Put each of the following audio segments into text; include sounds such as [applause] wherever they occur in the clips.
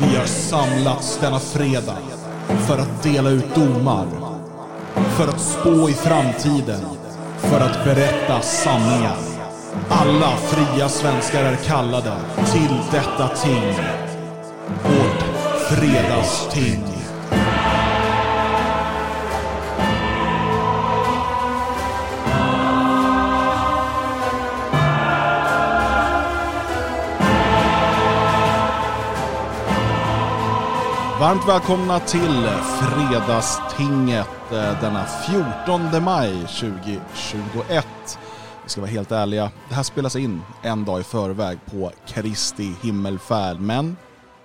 Vi har samlats denna fredag för att dela ut domar. För att spå i framtiden. För att berätta sanningar. Alla fria svenskar är kallade till detta ting. Vårt fredagsting. Varmt välkomna till Fredagstinget eh, denna 14 maj 2021. Vi ska vara helt ärliga, det här spelas in en dag i förväg på Kristi himmelfärd, men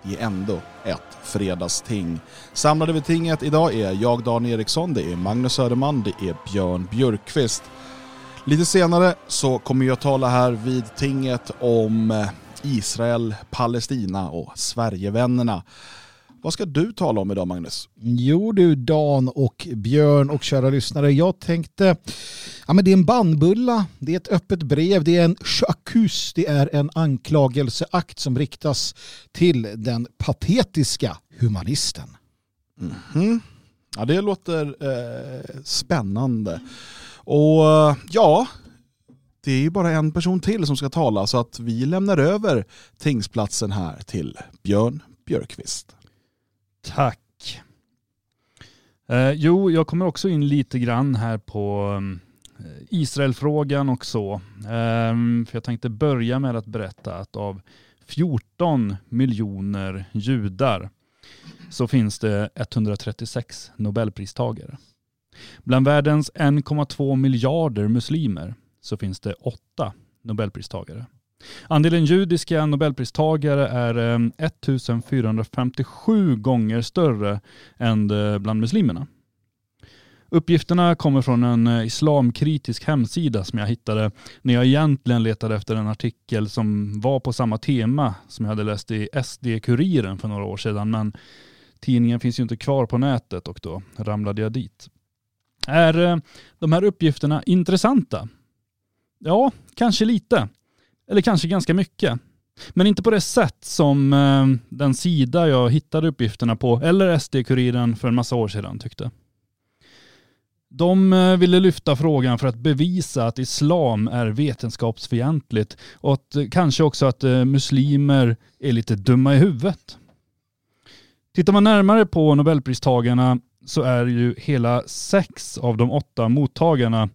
det är ändå ett fredagsting. Samlade vid tinget idag är jag Dan Eriksson, det är Magnus Söderman, det är Björn Björkqvist. Lite senare så kommer jag tala här vid tinget om eh, Israel, Palestina och Sverigevännerna. Vad ska du tala om idag Magnus? Jo du Dan och Björn och kära lyssnare. Jag tänkte, ja men det är en bandbulla, det är ett öppet brev, det är en chakus, det är en anklagelseakt som riktas till den patetiska humanisten. Mm -hmm. Ja det låter eh, spännande. Och eh, ja, det är ju bara en person till som ska tala så att vi lämnar över tingsplatsen här till Björn Björkqvist. Tack. Eh, jo, jag kommer också in lite grann här på mm, eh, Israelfrågan och så. Eh, för jag tänkte börja med att berätta att av 14 miljoner judar så finns det 136 nobelpristagare. Bland världens 1,2 miljarder muslimer så finns det åtta nobelpristagare. Andelen judiska nobelpristagare är ehm, 1457 gånger större än eh, bland muslimerna. Uppgifterna kommer från en eh, islamkritisk hemsida som jag hittade när jag egentligen letade efter en artikel som var på samma tema som jag hade läst i SD-Kuriren för några år sedan. Men tidningen finns ju inte kvar på nätet och då ramlade jag dit. Är eh, de här uppgifterna intressanta? Ja, kanske lite. Eller kanske ganska mycket. Men inte på det sätt som eh, den sida jag hittade uppgifterna på, eller SD-Kuriren för en massa år sedan tyckte. De eh, ville lyfta frågan för att bevisa att islam är vetenskapsfientligt och att, eh, kanske också att eh, muslimer är lite dumma i huvudet. Tittar man närmare på nobelpristagarna så är ju hela sex av de åtta mottagarna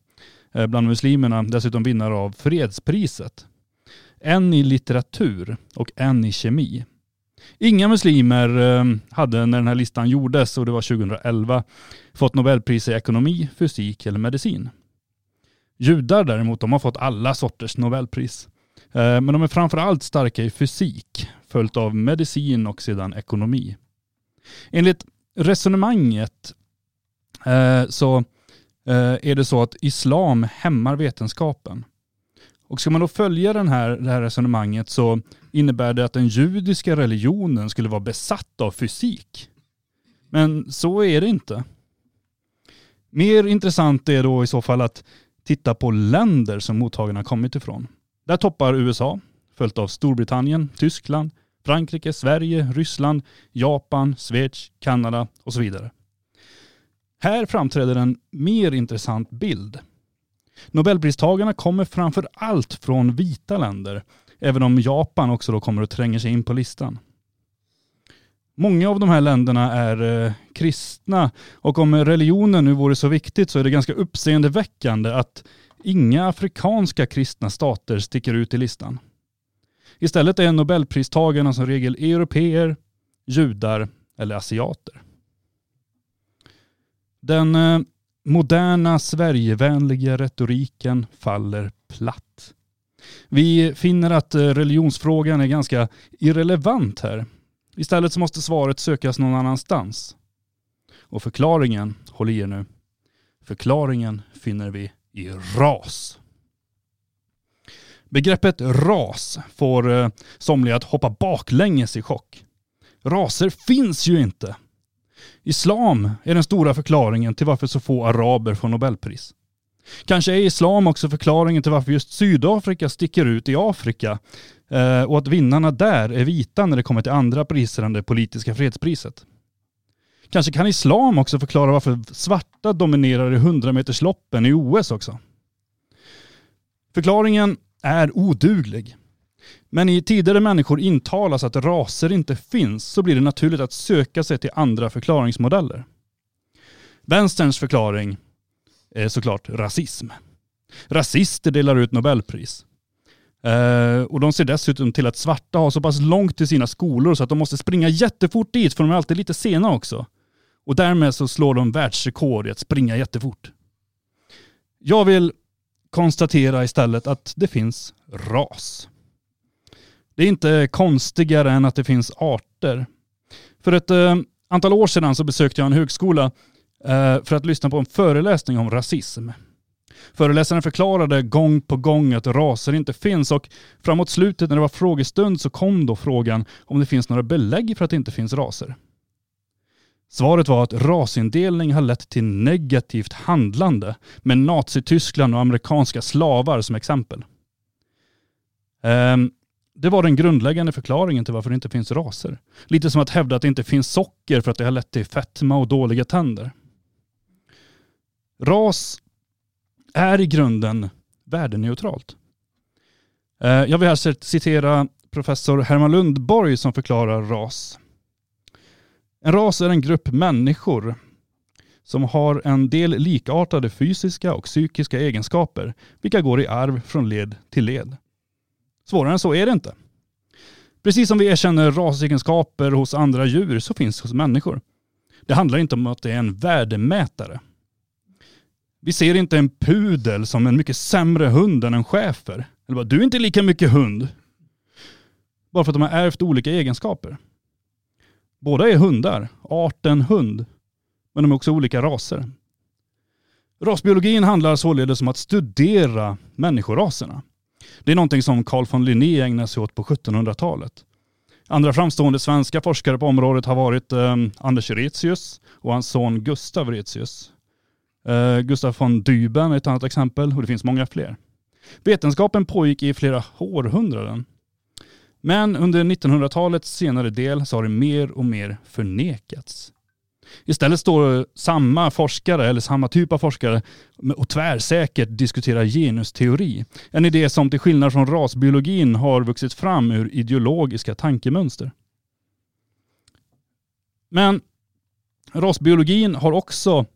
eh, bland muslimerna dessutom vinnare av fredspriset. En i litteratur och en i kemi. Inga muslimer eh, hade när den här listan gjordes, och det var 2011, fått Nobelpris i ekonomi, fysik eller medicin. Judar däremot, de har fått alla sorters Nobelpris. Eh, men de är framförallt starka i fysik, följt av medicin och sedan ekonomi. Enligt resonemanget eh, så är det så att islam hämmar vetenskapen. Och ska man då följa den här, det här resonemanget så innebär det att den judiska religionen skulle vara besatt av fysik. Men så är det inte. Mer intressant är då i så fall att titta på länder som mottagarna kommit ifrån. Där toppar USA, följt av Storbritannien, Tyskland, Frankrike, Sverige, Ryssland, Japan, Schweiz, Kanada och så vidare. Här framträder en mer intressant bild Nobelpristagarna kommer framför allt från vita länder, även om Japan också då kommer att tränga sig in på listan. Många av de här länderna är eh, kristna och om religionen nu vore så viktigt så är det ganska uppseendeväckande att inga afrikanska kristna stater sticker ut i listan. Istället är nobelpristagarna som regel europeer, judar eller asiater. Den eh, moderna Sverigevänliga retoriken faller platt. Vi finner att eh, religionsfrågan är ganska irrelevant här. Istället så måste svaret sökas någon annanstans. Och förklaringen, håll i er nu, förklaringen finner vi i ras. Begreppet ras får eh, somliga att hoppa baklänges i chock. Raser finns ju inte. Islam är den stora förklaringen till varför så få araber får nobelpris. Kanske är islam också förklaringen till varför just Sydafrika sticker ut i Afrika eh, och att vinnarna där är vita när det kommer till andra priser än det politiska fredspriset. Kanske kan islam också förklara varför svarta dominerar i 100-metersloppen i OS också. Förklaringen är oduglig. Men i tider där människor intalas att raser inte finns så blir det naturligt att söka sig till andra förklaringsmodeller. Vänsterns förklaring är såklart rasism. Rasister delar ut Nobelpris. Eh, och de ser dessutom till att svarta har så pass långt till sina skolor så att de måste springa jättefort dit för de är alltid lite sena också. Och därmed så slår de världsrekord i att springa jättefort. Jag vill konstatera istället att det finns ras. Det är inte konstigare än att det finns arter. För ett eh, antal år sedan så besökte jag en högskola eh, för att lyssna på en föreläsning om rasism. Föreläsaren förklarade gång på gång att raser inte finns och framåt slutet när det var frågestund så kom då frågan om det finns några belägg för att det inte finns raser. Svaret var att rasindelning har lett till negativt handlande med Nazityskland och amerikanska slavar som exempel. Um, det var den grundläggande förklaringen till varför det inte finns raser. Lite som att hävda att det inte finns socker för att det har lett till fetma och dåliga tänder. Ras är i grunden värdeneutralt. Eh, jag vill här citera professor Herman Lundborg som förklarar ras. En ras är en grupp människor som har en del likartade fysiska och psykiska egenskaper, vilka går i arv från led till led. Svårare än så är det inte. Precis som vi erkänner rasegenskaper hos andra djur så finns det hos människor. Det handlar inte om att det är en värdemätare. Vi ser inte en pudel som en mycket sämre hund än en schäfer. Eller bara, du är inte lika mycket hund. Bara för att de har ärvt olika egenskaper. Båda är hundar, arten hund. Men de är också olika raser. Rasbiologin handlar således om att studera människoraserna. Det är någonting som Carl von Linné ägnade sig åt på 1700-talet. Andra framstående svenska forskare på området har varit eh, Anders Retzius och hans son Gustav Retzius. Eh, Gustav von Düben är ett annat exempel och det finns många fler. Vetenskapen pågick i flera århundraden. Men under 1900-talets senare del så har det mer och mer förnekats. Istället står samma forskare, eller samma typ av forskare, och tvärsäkert diskuterar genusteori. En idé som till skillnad från rasbiologin har vuxit fram ur ideologiska tankemönster. Men rasbiologin har också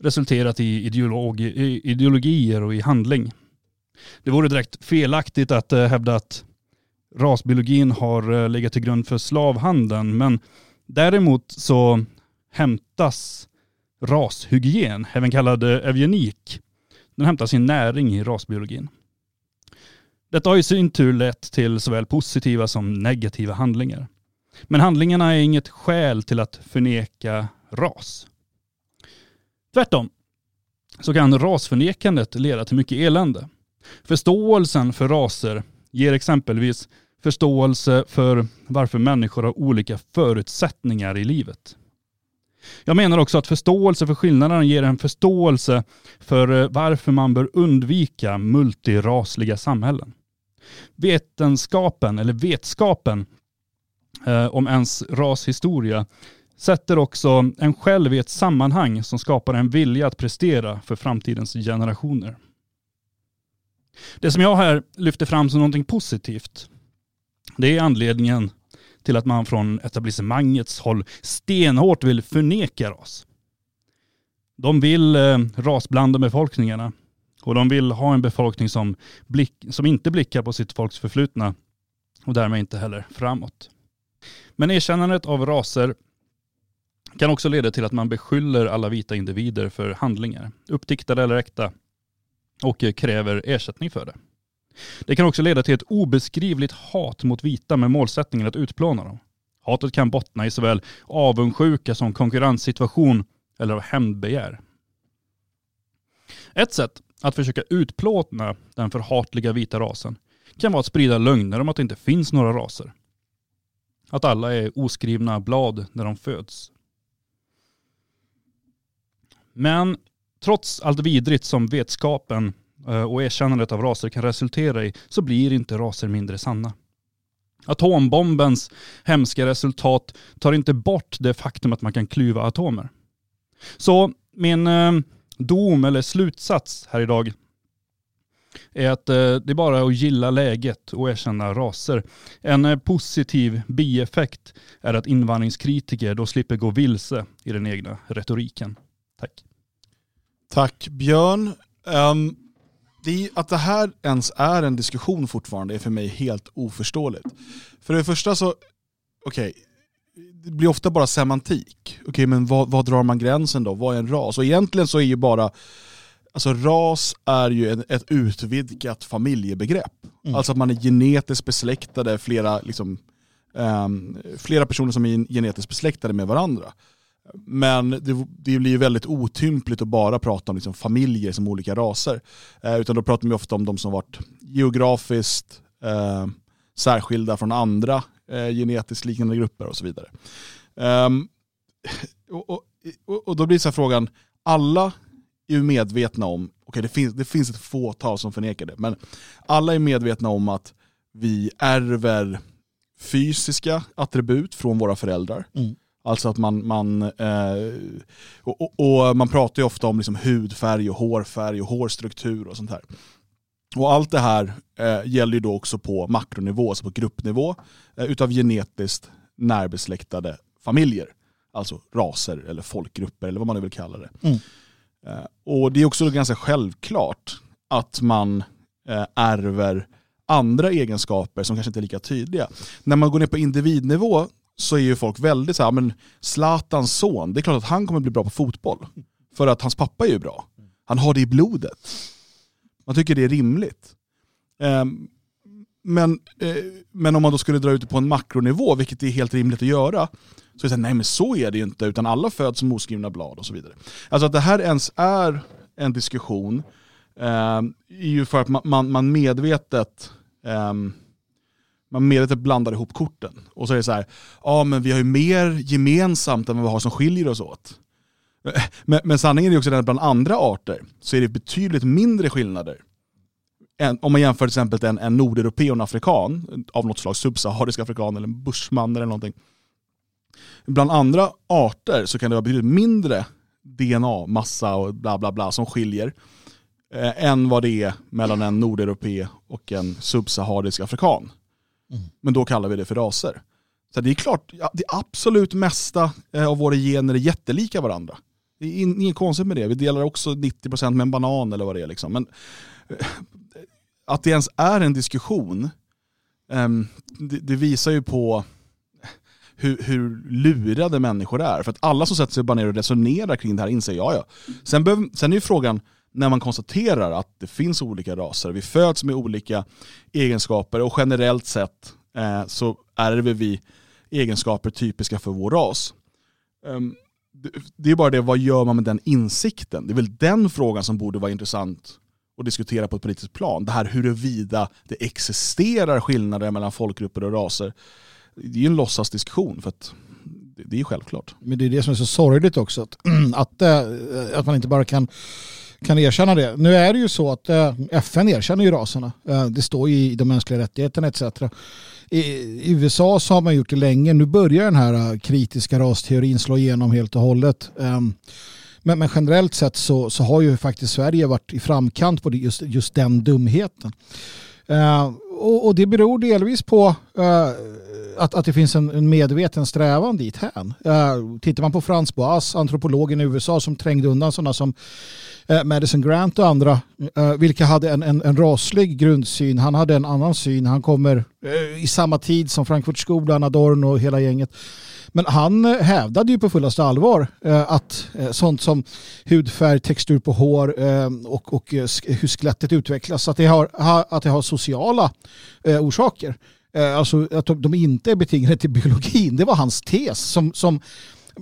resulterat i ideologi, ideologier och i handling. Det vore direkt felaktigt att eh, hävda att rasbiologin har eh, legat till grund för slavhandeln, men däremot så hämtas rashygien, även kallad eh, eugenik, den hämtar sin näring i rasbiologin. Detta har i sin tur lett till såväl positiva som negativa handlingar. Men handlingarna är inget skäl till att förneka ras. Tvärtom så kan rasförnekandet leda till mycket elände. Förståelsen för raser ger exempelvis förståelse för varför människor har olika förutsättningar i livet. Jag menar också att förståelse för skillnaderna ger en förståelse för eh, varför man bör undvika multirasliga samhällen. Vetenskapen, eller vetskapen eh, om ens rashistoria sätter också en själv i ett sammanhang som skapar en vilja att prestera för framtidens generationer. Det som jag här lyfter fram som någonting positivt, det är anledningen till att man från etablissemangets håll stenhårt vill förneka ras. De vill eh, rasblanda befolkningarna och de vill ha en befolkning som, blick, som inte blickar på sitt folks förflutna och därmed inte heller framåt. Men erkännandet av raser kan också leda till att man beskyller alla vita individer för handlingar, uppdiktade eller äkta, och eh, kräver ersättning för det. Det kan också leda till ett obeskrivligt hat mot vita med målsättningen att utplåna dem. Hatet kan bottna i såväl avundsjuka som konkurrenssituation eller av hämndbegär. Ett sätt att försöka utplåna den förhatliga vita rasen kan vara att sprida lögner om att det inte finns några raser. Att alla är oskrivna blad när de föds. Men trots allt vidrigt som vetskapen Eh, och erkännandet av raser kan resultera i så blir inte raser mindre sanna. Atombombens hemska resultat tar inte bort det faktum att man kan klyva atomer. Så min eh, dom eller slutsats här idag är att eh, det är bara att gilla läget och erkänna raser. En positiv bieffekt är att invandringskritiker då slipper gå vilse i den egna retoriken. Tack. Tack Björn. Um, det, att det här ens är en diskussion fortfarande är för mig helt oförståeligt. För det första så, okej, okay, det blir ofta bara semantik. Okej, okay, men vad, vad, drar man gränsen då? Vad är en ras? Och egentligen så är ju bara, alltså ras är ju en, ett utvidgat familjebegrepp. Mm. Alltså att man är genetiskt besläktade, flera, liksom, um, flera personer som är genetiskt besläktade med varandra. Men det, det blir väldigt otympligt att bara prata om liksom familjer som olika raser. Eh, utan då pratar vi ofta om de som varit geografiskt eh, särskilda från andra eh, genetiskt liknande grupper och så vidare. [laughs] Um, och, och, och, då blir så frågan, alla är ju medvetna om, okej okay, det, finns, det finns ett fåtal som förnekar det, men alla är medvetna om att vi ärver fysiska attribut från våra föräldrar. Mm. Alltså att man, man, eh, och, och, och, man pratar ju ofta om liksom hudfärg och hårfärg och hårstruktur och sånt här. Och allt det här eh, gäller ju då också på makronivå, alltså på gruppnivå, eh, utav genetiskt närbesläktade familjer. Alltså raser eller folkgrupper eller vad man nu vill kalla det. Mm. Eh, och det är också ganska självklart att man eh, ärver andra egenskaper som kanske inte är lika tydliga. När man går ner på individnivå så är ju folk väldigt så här, men Zlatans son, det är klart att han kommer bli bra på fotboll. För att hans pappa är ju bra. Han har det i blodet. Man tycker det är rimligt. Um, men, eh, men om man då skulle dra ut det på en makronivå, vilket är helt rimligt att göra, så är det så här, nej men så är det ju inte, utan alla föds som oskrivna blad och så vidare. Alltså att det här ens är en diskussion, eh, är ju för att man, man, man medvetet eh, man medvetet blandar ihop korten. Och så är det så här, ja men vi har ju mer gemensamt än vad vi har som skiljer oss åt. [laughs] Men, men sanningen är också den att bland andra arter så är det betydligt mindre skillnader. Än, om man jämför till exempel en, en nordeuropé och en afrikan, av något slag subsaharisk afrikan eller en bushman eller någonting. Bland andra arter så kan det vara betydligt mindre DNA-massa och bla bla bla som skiljer eh, än vad det är mellan en nordeuropé och en subsaharisk afrikan. Mm. Men då kallar vi det för raser. Så det är klart, det absolut mesta eh, av våra gener är jättelika varandra. Det är inget konstigt med det. Vi delar också 90% med en banan eller vad det är. Liksom. Men eh, att det ens är en diskussion, ehm, det visar ju på hur, hur, lurade människor är. För att alla som sätter sig bara ner och resonerar kring det här inser, ja ja. Sen, behöver, sen är ju frågan, när man konstaterar att det finns olika raser, vi föds med olika egenskaper och generellt sett eh, så ärver vi egenskaper typiska för vår ras. Um, det, det är bara det, vad gör man med den insikten? Det är väl den frågan som borde vara intressant att diskutera på ett politiskt plan. Det här huruvida det existerar skillnader mellan folkgrupper och raser. Det är ju en låtsasdiskussion för att det är självklart. Men det är det som är så sorgligt också. Att, [clears throat] att, eh, att man inte bara kan kan erkänna det. Nu är det ju så att eh, FN erkänner ju raserna. Eh, det står ju i de mänskliga rättigheterna etc. I USA så har man gjort det länge. Nu börjar den här eh, kritiska rasteorin slå igenom helt och hållet. Ehm, men, men generellt sett så, så har ju faktiskt Sverige varit i framkant på det, just, just den dumheten. Eh, och, och, det beror delvis på eh, att, att det finns en, en medveten strävan dit hän. Uh, tittar man på Frans Boas, antropologen i USA som trängde undan sådana som uh, Madison Grant och andra, uh, vilka hade en, en, en, raslig grundsyn. Han hade en annan syn. Han kommer i samma tid som Frankfurtskolan, Adorno och hela gänget. Men han eh, hävdade ju på fullaste allvar eh, att eh, sånt som hudfärg, textur på hår och, och hur skelettet utvecklas, att det har, att det har sociala orsaker. Alltså att de inte är betingade till biologin. Det var hans tes som, som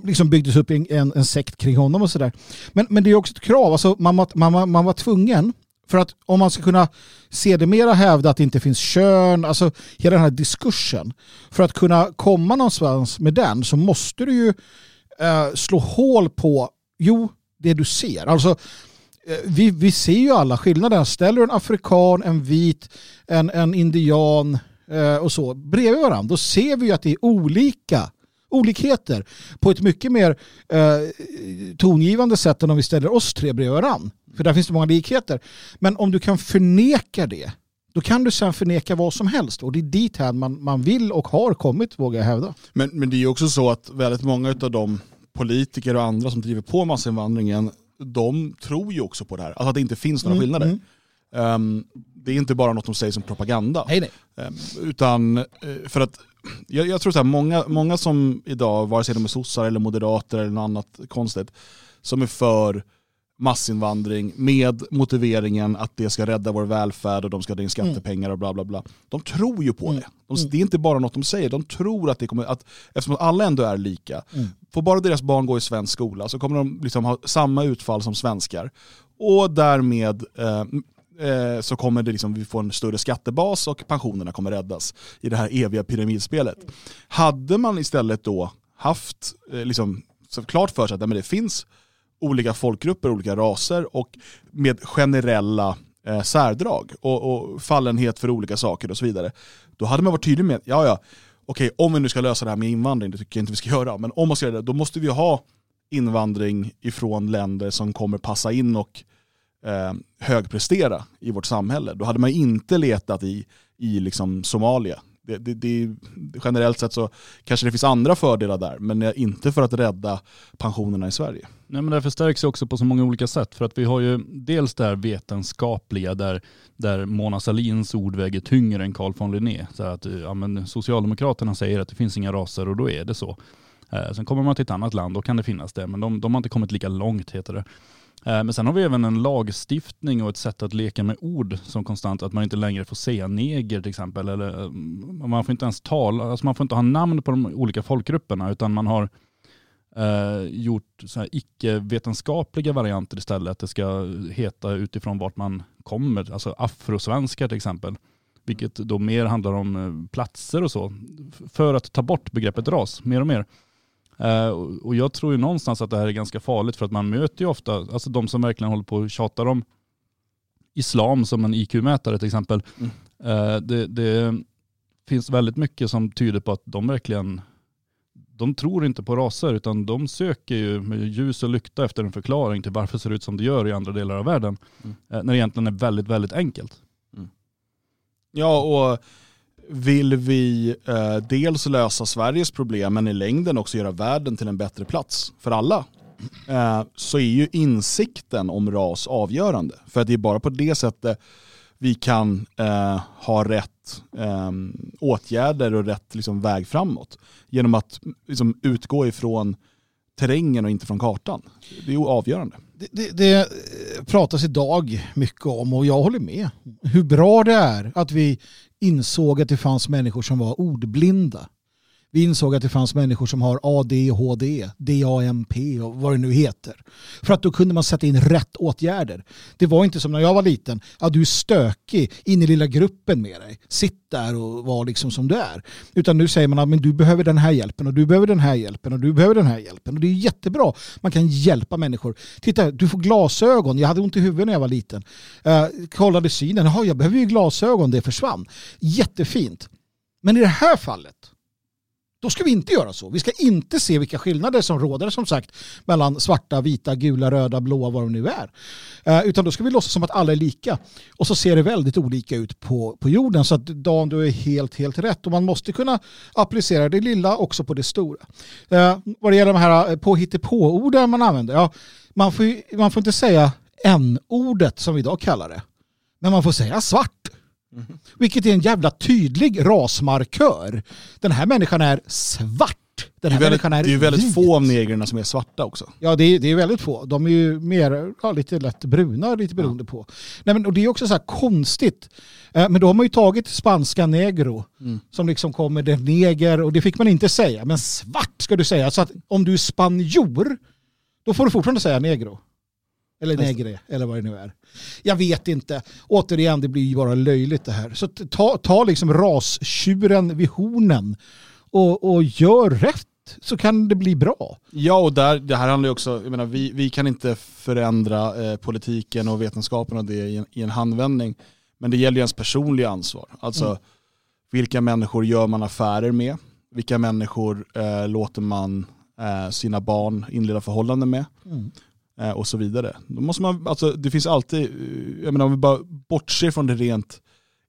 liksom byggdes upp en, en, en sekt kring honom och sådär. Men, men det är också ett krav, alltså man, man, man var tvungen för att om man ska kunna se det mera hävda att det inte finns kön, alltså hela den här diskursen. För att kunna komma någonstans med den så måste du ju eh, slå hål på, jo, det du ser. Alltså eh, vi, vi ser ju alla skillnader. Ställer du en afrikan, en vit, en, en indian eh, och så bredvid varandra, då ser vi ju att det är olika olikheter på ett mycket mer eh, tongivande sätt än om vi ställer oss tre bredvid varandra. För där finns det många likheter. Men om du kan förneka det, då kan du sen förneka vad som helst. Och det är dit här man, man vill och har kommit, vågar jag hävda. Men, men det är ju också så att väldigt många av de politiker och andra som driver på massinvandringen, de tror ju också på det här. Alltså att det inte finns några Mm, skillnader. mm. Ehm, det är inte bara något de säger som propaganda. Nej, nej. Ehm, utan eh, för att jag, jag tror så här, många, många som idag, vare sig de är sossar eller moderater eller något annat konstigt, som är för massinvandring med motiveringen att det ska rädda vår välfärd och de ska dra in skattepengar och bla bla bla. De tror ju på Mm. det. De, det är inte bara något de säger, de tror att det kommer, att eftersom alla ändå är lika, Mm. får bara deras barn gå i svensk skola så kommer de liksom ha samma utfall som svenskar. Och därmed eh, eh, så kommer det liksom, vi få en större skattebas och pensionerna kommer räddas i det här eviga pyramidspelet. Hade man istället då haft eh, liksom, så klart för sig att nej, men det finns olika folkgrupper, olika raser och med generella eh, särdrag och, och fallenhet för olika saker och så vidare. Då hade man varit tydlig med, ja ja, okej om vi nu ska lösa det här med invandring, det tycker jag inte vi ska göra, men om man ska göra det, då måste vi ha invandring ifrån länder som kommer passa in och eh, högprestera i vårt samhälle. Då hade man inte letat i, i liksom Somalia. Det, det, det, generellt sett så kanske det finns andra fördelar där, men inte för att rädda pensionerna i Sverige. Nej, men det förstärks också på så många olika sätt. För att vi har ju dels det här vetenskapliga där, där Mona Salins ord väger tyngre än Carl von Linné. Så att, eh, ja, men Socialdemokraterna säger att det finns inga raser och då är det så. Eh, sen kommer man till ett annat land, då kan det finnas det. Men de, de har inte kommit lika långt heter det. Eh, men sen har vi även en lagstiftning och ett sätt att leka med ord som konstant, att man inte längre får säga neger till exempel. Eller, eh, man får inte ens tala, alltså man får inte ha namn på de olika folkgrupperna utan man har eh, gjort så här icke-vetenskapliga varianter istället. Det ska heta utifrån vart man kommer, alltså afrosvenskar till exempel. Vilket då mer handlar om eh, platser och så. För att ta bort begreppet ras mer och mer. Eh, och jag tror ju någonstans att det här är ganska farligt för att man möter ju ofta, alltså de som verkligen håller på och tjatar om islam som en IQ-mätare till exempel. Mm. Eh, det, det finns väldigt mycket som tyder på att de verkligen de tror inte på raser utan de söker ju med ljus och lykta efter en förklaring till varför det ser ut som det gör i andra delar av världen. Mm. Eh, När det egentligen är väldigt, väldigt enkelt. Ja, och vill vi eh, dels lösa Sveriges problem men i längden också göra världen till en bättre plats för alla eh, så är ju insikten om ras avgörande. För att det är bara på det sättet vi kan eh, ha rätt eh, åtgärder och rätt liksom, väg framåt. Genom att liksom, utgå ifrån terrängen och inte från kartan. Det är ju avgörande. Det, det, det eh, pratas idag mycket om och jag håller med. Hur bra det är att vi insåg att det fanns människor som var ordblinda. Vi insåg att det fanns människor som har ADHD, DAMP och vad det nu heter. För att då kunde man sätta in rätt åtgärder. Det var inte som när jag var liten, att du är stökig in i lilla gruppen med dig. Sitt där och var liksom som du är. Utan nu säger man att men du behöver den här hjälpen och du behöver den här hjälpen och du behöver den här hjälpen. Och det är jättebra. Man kan hjälpa människor. Titta, du får glasögon. Jag hade ont i huvudet när jag var liten. Uh, kollade synen. Jaha, jag behöver ju glasögon. Det försvann. Jättefint. Men i det här fallet då ska vi inte göra så. Vi ska inte se vilka skillnader som råder som sagt mellan svarta, vita, gula, röda, blåa, vad de nu är. Eh, utan då ska vi låtsas som att alla är lika. Och så ser det väldigt olika ut på, på jorden. Så att Dan, du är helt, helt rätt. Och man måste kunna applicera det lilla också på det stora. Eh, vad det gäller de här eh, påhittepå-orden man använder. Ja, man, får, man får inte säga n-ordet som vi idag kallar det. Men man får säga svart. Vilket är en jävla tydlig rasmarkör. Den här människan är svart. Den Det är här väldigt, är det är väldigt vit. få av negrerna som är svarta också. Ja, det är, det är väldigt få. De är ju mer, ja, lite lätt bruna, lite beroende på. Nej, men, och det är också så här konstigt. Eh, men då har man ju tagit spanska negro, Mm. som liksom kommer det neger, och det fick man inte säga. Men svart ska du säga. Så att om du är spanjor, då får du fortfarande säga negro. Eller negre, eller vad det nu är. Jag vet inte. Återigen, det blir ju bara löjligt det här. Så ta, ta liksom rastjuren vid hornen och, och gör rätt. rätt så kan det bli bra. Ja, och där, det här handlar ju också, jag menar, vi, vi kan inte förändra eh, politiken och vetenskapen och det i en, i en handvändning. Men det gäller ju ens personliga ansvar. Alltså mm. vilka människor gör man affärer med? Vilka människor eh, låter man eh, sina barn inleda förhållanden med? Mm. Eh, och så vidare. Då måste man, alltså, det finns alltid, eh, jag menar, om vi bara bortser från det rent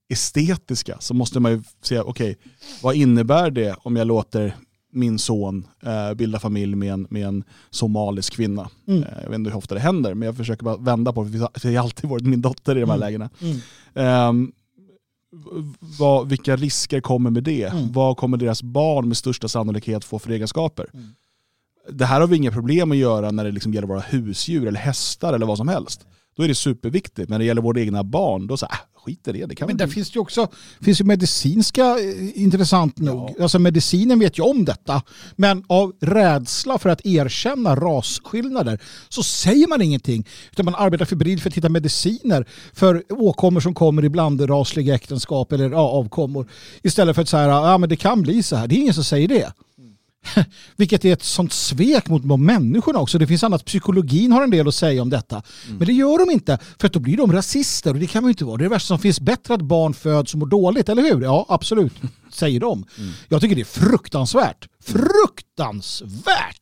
estetiska så måste man ju säga, okej, okay, vad innebär det om jag låter min son eh, bilda familj med en, med en somalisk kvinna. Mm. Eh, jag vet inte hur ofta det händer, men jag försöker bara vända på det, för det har alltid varit min dotter i de här mm. lägena. Mm. Eh, vad, vilka risker kommer med det? Mm. Vad kommer deras barn med största sannolikhet få för egenskaper? Mm. Det här har vi inga problem att göra när det liksom gäller våra husdjur eller hästar eller vad som helst. Då är det superviktigt. Men när det gäller våra egna barn, då så äh, skit i det. det kan men där finns det ju också finns ju medicinska, eh, intressant nog. Ja. Alltså medicinen vet ju om detta. Men av rädsla för att erkänna rasskillnader så säger man ingenting. Utan man arbetar febrilt för att hitta mediciner för åkommor som kommer i blandrasliga äktenskap eller ja, avkommor. Istället för att säga ja men det kan bli så här. Det är ingen som säger det. [laughs] Vilket är ett sånt svek mot de människorna också. Det finns annat, psykologin har en del att säga om detta. Mm. Men det gör de inte, för att då blir de rasister och det kan man ju inte vara. Det är det värsta som finns, bättre att barn föds och mår dåligt, eller hur? Ja, absolut, [laughs] säger de. Mm. Jag tycker det är fruktansvärt. Fruktansvärt!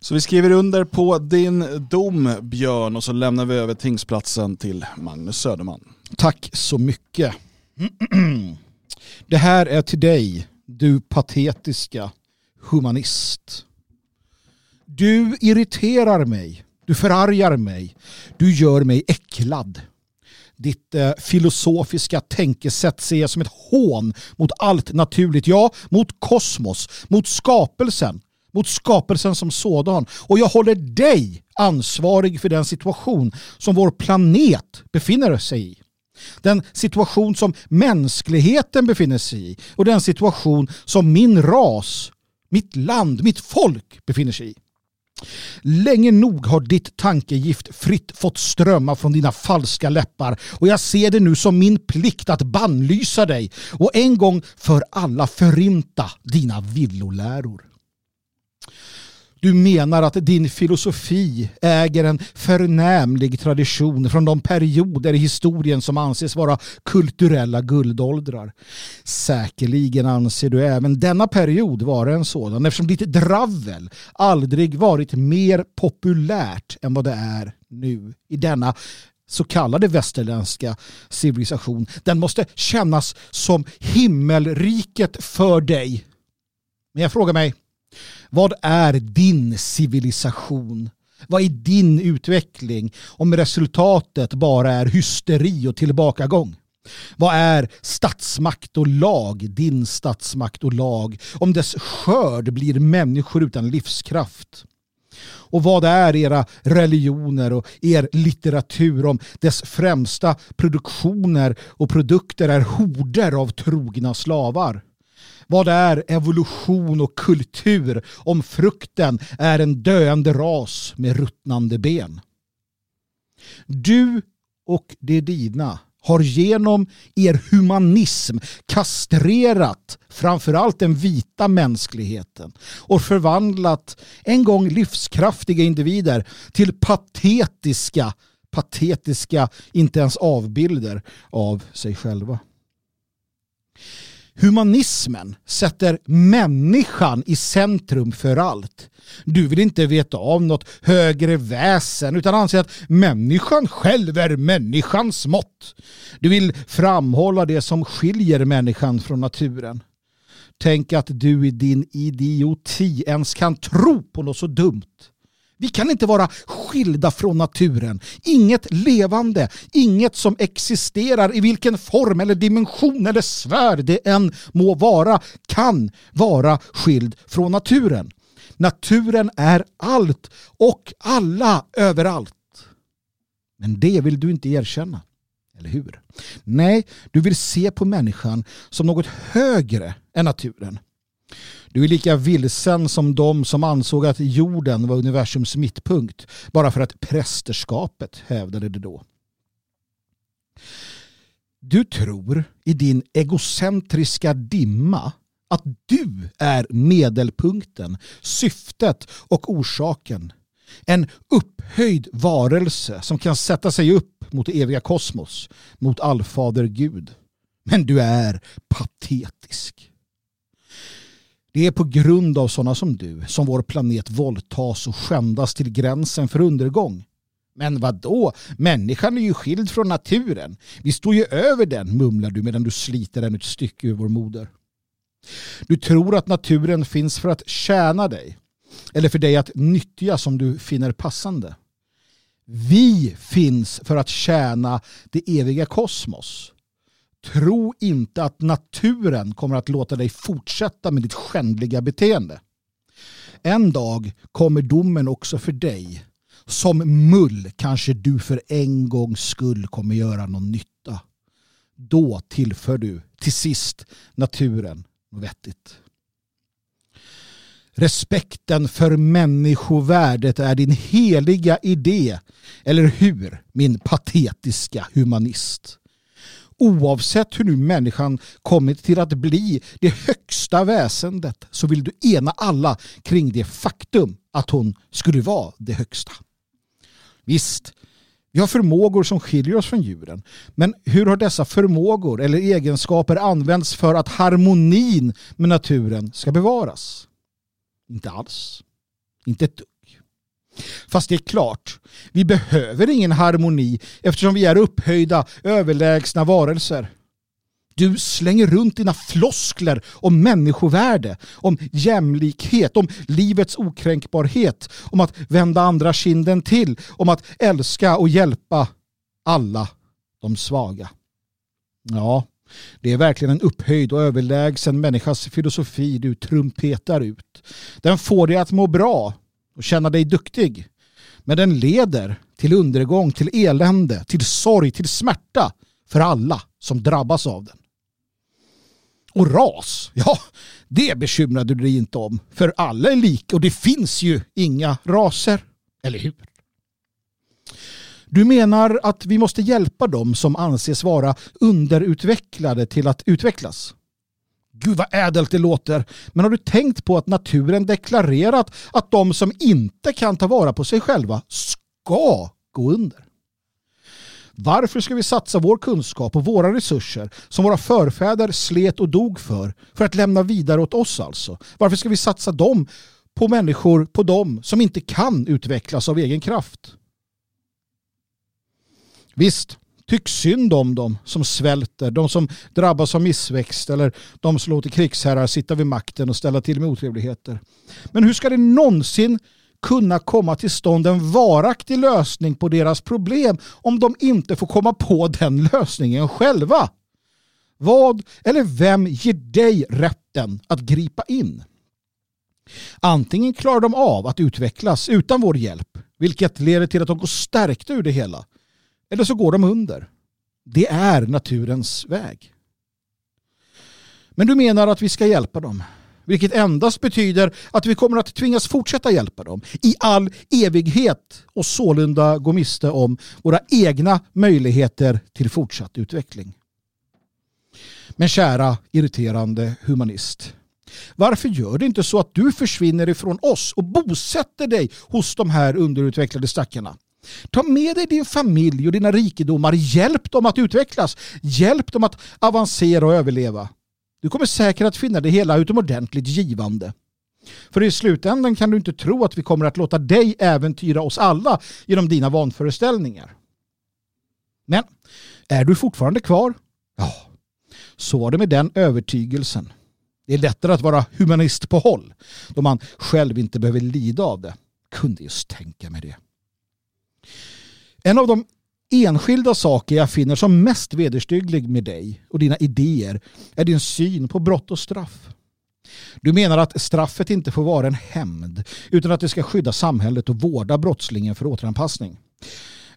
Så vi skriver under på din dom, Björn, och så lämnar vi över tingsplatsen till Magnus Söderman. Tack så mycket. [clears throat] Det här är till dig, du patetiska humanist. Du irriterar mig, du förargar mig, du gör mig äcklad. Ditt eh, filosofiska tänkesätt ser jag som ett hån mot allt naturligt, ja, mot kosmos, mot skapelsen, mot skapelsen som sådan. Och jag håller dig ansvarig för den situation som vår planet befinner sig i. Den situation som mänskligheten befinner sig i och den situation som min ras mitt land, mitt folk befinner sig i. Länge nog har ditt tankegift fritt fått strömma från dina falska läppar och jag ser det nu som min plikt att bannlysa dig och en gång för alla förinta dina villoläror. Du menar att din filosofi äger en förnämlig tradition från de perioder i historien som anses vara kulturella guldåldrar. Säkerligen anser du även denna period vara en sådan eftersom ditt dravel aldrig varit mer populärt än vad det är nu i denna så kallade västerländska civilisation. Den måste kännas som himmelriket för dig. Men jag frågar mig, vad är din civilisation? Vad är din utveckling om resultatet bara är hysteri och tillbakagång? Vad är statsmakt och lag, din statsmakt och lag, om dess skörd blir människor utan livskraft? Och vad är era religioner och er litteratur om dess främsta produktioner och produkter är horder av trogna slavar? Vad är evolution och kultur om frukten är en döende ras med ruttnande ben? Du och det dina har genom er humanism kastrerat framförallt den vita mänskligheten och förvandlat en gång livskraftiga individer till patetiska, patetiska, inte ens avbilder av sig själva. Humanismen sätter människan i centrum för allt. Du vill inte veta av något högre väsen utan anser att människan själv är människans mått. Du vill framhålla det som skiljer människan från naturen. Tänk att du i din idioti ens kan tro på något så dumt. Vi kan inte vara skilda från naturen. Inget levande, inget som existerar i vilken form eller dimension eller sfär det än må vara kan vara skild från naturen. Naturen är allt och alla överallt. Men det vill du inte erkänna. Eller hur? Nej, du vill se på människan som något högre än naturen. Du är lika vilsen som de som ansåg att jorden var universums mittpunkt bara för att prästerskapet hävdade det då. Du tror i din egocentriska dimma att du är medelpunkten, syftet och orsaken. En upphöjd varelse som kan sätta sig upp mot det eviga kosmos, mot allfader Gud. Men du är patetisk. Det är på grund av sådana som du som vår planet våldtas och skändas till gränsen för undergång. Men vad då? Människan är ju skild från naturen. Vi står ju över den, mumlar du medan du sliter den ett stycke ur vår moder. Du tror att naturen finns för att tjäna dig eller för dig att nyttja som du finner passande. Vi finns för att tjäna det eviga kosmos. Tro inte att naturen kommer att låta dig fortsätta med ditt skändliga beteende. En dag kommer domen också för dig. Som mull kanske du för en gångs skull kommer göra någon nytta. Då tillför du till sist naturen något vettigt. Respekten för människovärdet är din heliga idé. Eller hur, min patetiska humanist? Oavsett hur nu människan kommit till att bli det högsta väsendet så vill du ena alla kring det faktum att hon skulle vara det högsta. Visst, vi har förmågor som skiljer oss från djuren. Men hur har dessa förmågor eller egenskaper använts för att harmonin med naturen ska bevaras? Inte alls. Inte ett dugg. Fast det är klart, vi behöver ingen harmoni eftersom vi är upphöjda, överlägsna varelser. Du slänger runt dina floskler om människovärde, om jämlikhet, om livets okränkbarhet, om att vända andra kinden till, om att älska och hjälpa alla de svaga. Ja, det är verkligen en upphöjd och överlägsen människas filosofi du trumpetar ut. Den får dig att må bra och känna dig duktig. Men den leder till undergång, till elände, till sorg, till smärta för alla som drabbas av den. Och ras, ja, det bekymrar du dig inte om. För alla är lika och det finns ju inga raser. Eller hur? Du menar att vi måste hjälpa dem som anses vara underutvecklade till att utvecklas? Gud vad ädelt det låter. Men har du tänkt på att naturen deklarerat att de som inte kan ta vara på sig själva ska gå under? Varför ska vi satsa vår kunskap och våra resurser som våra förfäder slet och dog för, för att lämna vidare åt oss alltså? Varför ska vi satsa dem på människor, på dem som inte kan utvecklas av egen kraft? Visst, tyck synd om dem som svälter, de som drabbas av missväxt eller de som låter krigsherrar sitta vid makten och ställa till med otrevligheter. Men hur ska det någonsin kunna komma till stånd en varaktig lösning på deras problem om de inte får komma på den lösningen själva? Vad eller vem ger dig rätten att gripa in? Antingen klarar de av att utvecklas utan vår hjälp, vilket leder till att de går stärkta ur det hela. Eller så går de under. Det är naturens väg. Men du menar att vi ska hjälpa dem. Vilket endast betyder att vi kommer att tvingas fortsätta hjälpa dem i all evighet och sålunda gå miste om våra egna möjligheter till fortsatt utveckling. Men kära irriterande humanist. Varför gör det inte så att du försvinner ifrån oss och bosätter dig hos de här underutvecklade stackarna? Ta med dig din familj och dina rikedomar. Hjälp dem att utvecklas. Hjälp dem att avancera och överleva. Du kommer säkert att finna det hela utomordentligt givande. För i slutändan kan du inte tro att vi kommer att låta dig äventyra oss alla genom dina vanföreställningar. Men är du fortfarande kvar? Ja, så var det med den övertygelsen. Det är lättare att vara humanist på håll då man själv inte behöver lida av det. Kunde just tänka mig det. En av de enskilda saker jag finner som mest vederstygglig med dig och dina idéer är din syn på brott och straff. Du menar att straffet inte får vara en hämnd utan att det ska skydda samhället och vårda brottslingen för återanpassning.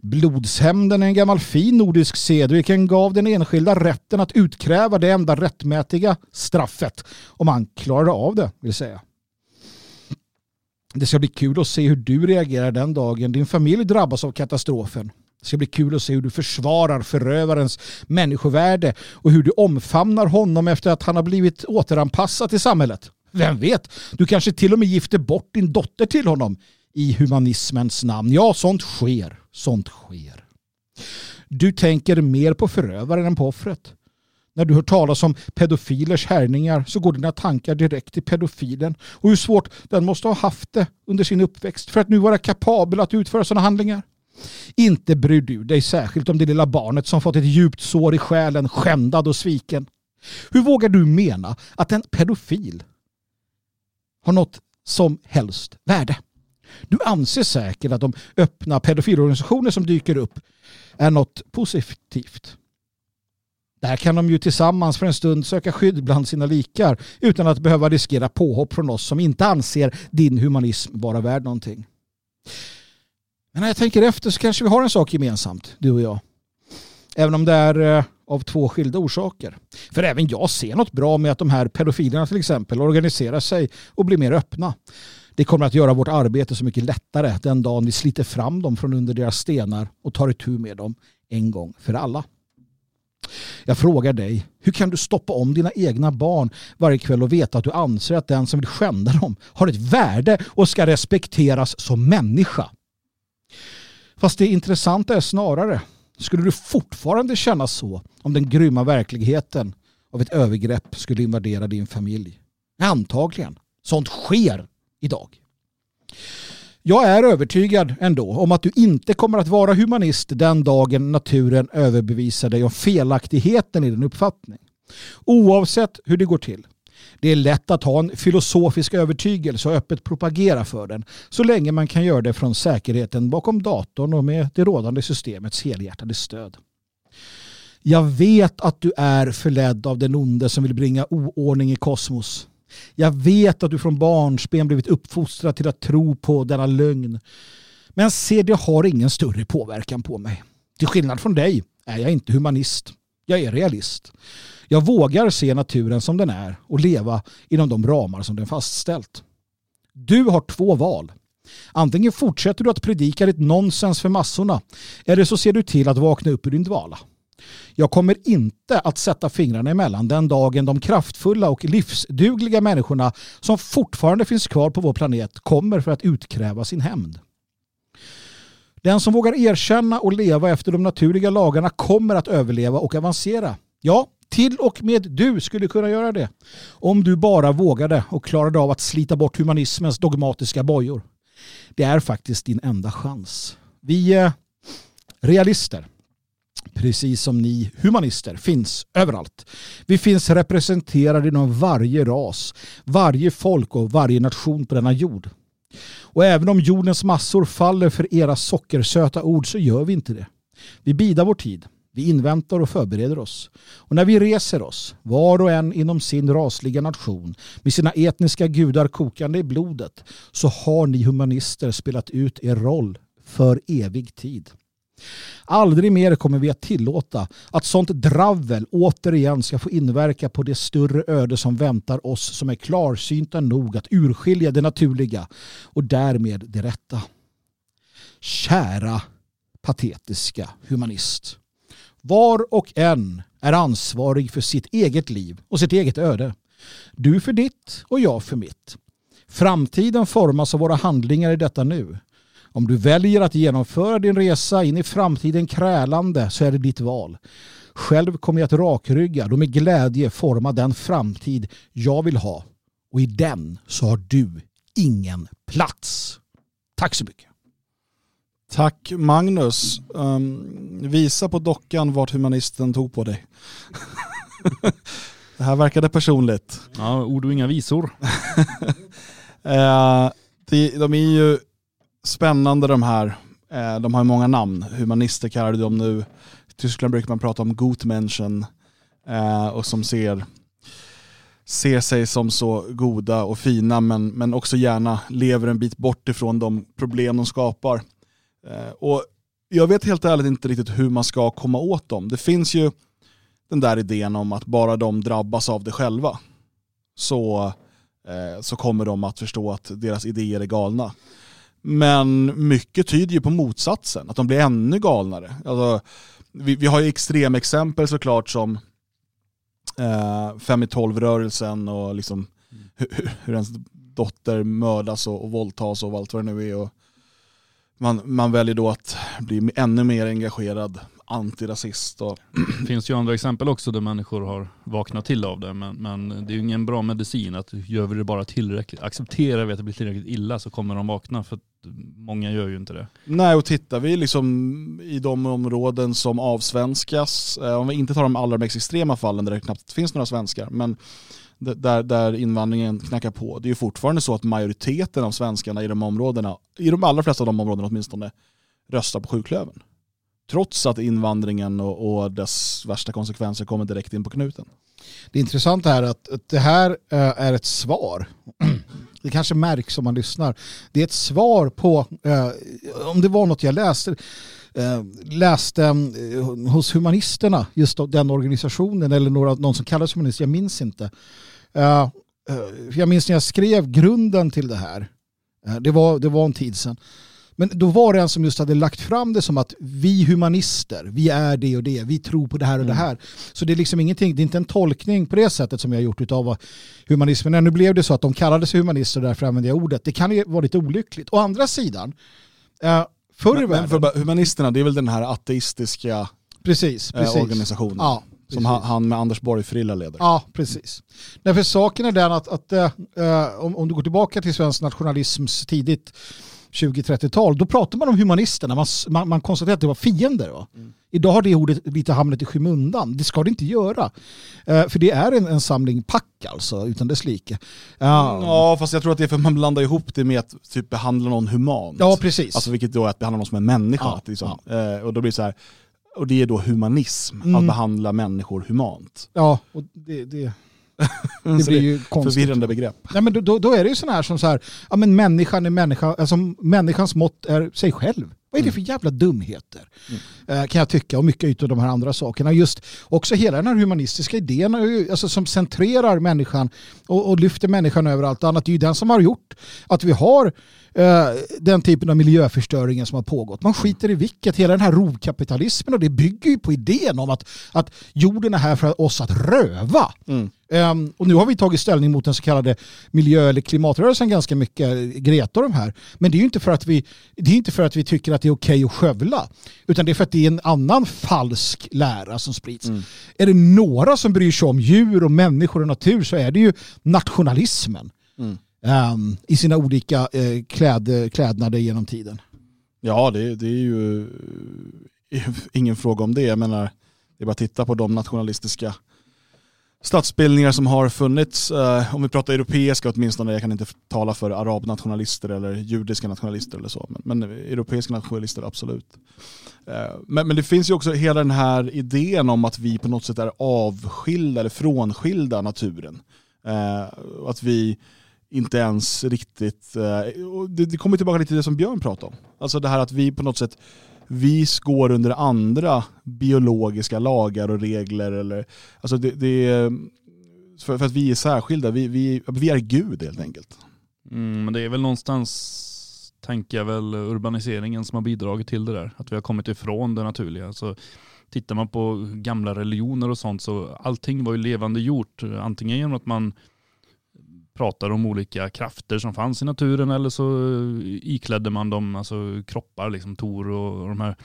Blodshämnden är en gammal fin nordisk sed vilken gav den enskilda rätten att utkräva det enda rättmätiga straffet om han klarade av det vill säga. Det ska bli kul att se hur du reagerar den dagen din familj drabbas av katastrofen. Det ska bli kul att se hur du försvarar förövarens människovärde och hur du omfamnar honom efter att han har blivit återanpassad till samhället. Vem vet, du kanske till och med gifter bort din dotter till honom i humanismens namn. Ja, sånt sker. Sånt sker. Du tänker mer på förövaren än på offret. När du hör talas om pedofilers härningar så går dina tankar direkt till pedofilen och hur svårt den måste ha haft det under sin uppväxt för att nu vara kapabel att utföra sådana handlingar. Inte bryr du dig särskilt om det lilla barnet som fått ett djupt sår i själen, skändad och sviken. Hur vågar du mena att en pedofil har något som helst värde? Du anser säkert att de öppna pedofilorganisationer som dyker upp är något positivt. Där kan de ju tillsammans för en stund söka skydd bland sina likar utan att behöva riskera påhopp från oss som inte anser din humanism vara värd någonting. Men när jag tänker efter så kanske vi har en sak gemensamt, du och jag. Även om det är eh, av två skilda orsaker. För även jag ser något bra med att de här pedofilerna till exempel organiserar sig och blir mer öppna. Det kommer att göra vårt arbete så mycket lättare den dagen vi sliter fram dem från under deras stenar och tar itu med dem en gång för alla. Jag frågar dig, hur kan du stoppa om dina egna barn varje kväll och veta att du anser att den som vill skända dem har ett värde och ska respekteras som människa? Fast det intressanta är snarare, skulle du fortfarande känna så om den grymma verkligheten av ett övergrepp skulle invadera din familj? Antagligen. Sånt sker idag. Jag är övertygad ändå om att du inte kommer att vara humanist den dagen naturen överbevisar dig om felaktigheten i din uppfattning. Oavsett hur det går till. Det är lätt att ha en filosofisk övertygelse och öppet propagera för den så länge man kan göra det från säkerheten bakom datorn och med det rådande systemets helhjärtade stöd. Jag vet att du är förledd av den onde som vill bringa oordning i kosmos. Jag vet att du från barnsben blivit uppfostrad till att tro på denna lögn. Men se, det har ingen större påverkan på mig. Till skillnad från dig är jag inte humanist. Jag är realist. Jag vågar se naturen som den är och leva inom de ramar som den fastställt. Du har två val. Antingen fortsätter du att predika ditt nonsens för massorna eller så ser du till att vakna upp ur din dvala. Jag kommer inte att sätta fingrarna emellan den dagen de kraftfulla och livsdugliga människorna som fortfarande finns kvar på vår planet kommer för att utkräva sin hämnd. Den som vågar erkänna och leva efter de naturliga lagarna kommer att överleva och avancera. Ja, till och med du skulle kunna göra det. Om du bara vågade och klarade av att slita bort humanismens dogmatiska bojor. Det är faktiskt din enda chans. Vi är realister precis som ni humanister, finns överallt. Vi finns representerade inom varje ras, varje folk och varje nation på denna jord. Och även om jordens massor faller för era sockersöta ord så gör vi inte det. Vi bidar vår tid. Vi inväntar och förbereder oss. Och när vi reser oss, var och en inom sin rasliga nation, med sina etniska gudar kokande i blodet, så har ni humanister spelat ut er roll för evig tid. Aldrig mer kommer vi att tillåta att sånt dravel återigen ska få inverka på det större öde som väntar oss som är klarsynta nog att urskilja det naturliga och därmed det rätta. Kära patetiska humanist. Var och en är ansvarig för sitt eget liv och sitt eget öde. Du för ditt och jag för mitt. Framtiden formas av våra handlingar i detta nu. Om du väljer att genomföra din resa in i framtiden krälande så är det ditt val. Själv kommer jag att rakryggad och med glädje forma den framtid jag vill ha. Och i den så har du ingen plats. Tack så mycket. Tack Magnus. Um, visa på dockan vart humanisten tog på dig. [laughs] det här verkade personligt. Ja, ord och inga visor. uh, [laughs] de, de är ju spännande de här. Eh, de har många namn. Humanister kallar de dem nu. I Tyskland brukar man prata om Gutmenschen eh, och som ser, ser sig som så goda och fina men, men också gärna lever en bit bort ifrån de problem de skapar. Eh, och jag vet helt ärligt inte riktigt hur man ska komma åt dem. Det finns ju den där idén om att bara de drabbas av det själva så, eh, så kommer de att förstå att deras idéer är galna. Men mycket tyder ju på motsatsen, att de blir ännu galnare. Alltså, vi, vi har ju extremexempel såklart som eh, 5 i 12-rörelsen och liksom hur, hur ens dotter mördas och, och våldtas och allt vad det nu är. Och man, man väljer då att bli ännu mer engagerad antirasist. Och... Det finns ju andra exempel också där människor har vaknat till av det. Men, men det är ju ingen bra medicin att gör vi det bara tillräckligt, accepterar vi att det blir tillräckligt illa så kommer de vakna. För många gör ju inte det. Nej, och tittar vi liksom i de områden som avsvenskas, eh, om vi inte tar de allra mest extrema fallen där det knappt finns några svenskar, men där, där invandringen knackar på. Det är ju fortfarande så att majoriteten av svenskarna i de områdena, i de allra flesta av de områdena åtminstone, röstar på sjuklövern. Trots att invandringen och, och dess värsta konsekvenser kommer direkt in på knuten. Det intressanta är att, att det här eh, är ett svar. [clears throat] Det kanske märks om man lyssnar. Det är ett svar på, eh, om det var något jag läste, eh, läste hos Humanisterna, just den organisationen, eller några, någon som kallas humanist, jag minns inte. jag minns när jag skrev grunden till det här. det, var, det var en tid sedan. Men då var det en som just hade lagt fram det som att vi humanister, vi är det och det, vi tror på det här och mm. det här. Så det är liksom ingenting, det är inte en tolkning på det sättet som jag har gjort av vad humanismen är. Nu blev det så att de kallade sig humanister och därför använde jag ordet. Det kan ju vara lite olyckligt. Å andra sidan, eh, förr i världen... För humanisterna, det är väl den här ateistiska precis, precis. Eh, organisationen. Ja, som han, han, med Anders Borg Frilla leder. Ja, precis. Därför saken är den att, att äh, om, om du går tillbaka till svensk nationalisms tidigt 20-30-tal, då pratade man om humanisterna, man, man, man konstaterade att det var fiender. Va? Mm. Idag har det ordet lite hamnat i skymundan. Det ska det inte göra. Uh, för det är en, en samling pack alltså, utan dess like. Uh, ja, fast jag tror att det är för att man blandar ihop det med att typ behandla någon humant. Ja, precis. Alltså vilket då är att behandla någon som en människa. Ja, liksom. ja. Uh, och då blir det så här, och det är då humanism, mm. att behandla människor humant. Ja, och det, det det blir ju konstigt. Förvirrande begrepp. Ja, men då, då är det ju sådana här som så här, ja men människan är människa, alltså människans mått är sig själv. Vad är det för jävla dumheter? Mm. Eh, kan jag tycka, och mycket av de här andra sakerna. Just också hela den här humanistiska idén alltså, som centrerar människan och, och lyfter människan över allt annat. Det är ju den som har gjort att vi har Eh, den typen av miljöförstöring som har pågått. Man skiter i vilket. Hela den här rovkapitalismen och det bygger ju på idén om att, att jorden är här för oss att röva. Mm. Um, och nu har vi tagit ställning mot den så kallade miljö eller klimatrörelsen ganska mycket, Greta och de här. Men det är ju inte för att vi, det är inte för att vi tycker att det är okej att skövla. Utan det är för att det är en annan falsk lära som sprids. Mm. Är det några som bryr sig om djur och människor och natur så är det ju nationalismen. Mm um, i sina olika uh, kläd, klädnader genom tiden. Ja, det, det, är ju [laughs] ingen fråga om det. Jag menar, det är bara att titta på de nationalistiska statsbildningar som har funnits, eh, om vi pratar europeiska åtminstone, jag kan inte tala för arabnationalister eller judiska nationalister eller så, men, men europeiska nationalister absolut. Eh, men, men, det finns ju också hela den här idén om att vi på något sätt är avskilda eller frånskilda naturen. Eh, att vi inte ens riktigt, eh, det, det kommer tillbaka lite till det som Björn pratade om. Alltså det här att vi på något sätt, vi går under andra biologiska lagar och regler. Eller, alltså det, det för, för, att vi är särskilda, vi, vi, vi är Gud helt enkelt. Mm, men det är väl någonstans, tänker jag väl, urbaniseringen som har bidragit till det där. Att vi har kommit ifrån det naturliga. Så tittar man på gamla religioner och sånt så allting var ju levande gjort. Eh, antingen genom att man pratar om olika krafter som fanns i naturen eller så eh, iklädde man dem alltså kroppar, liksom Tor och, och de här.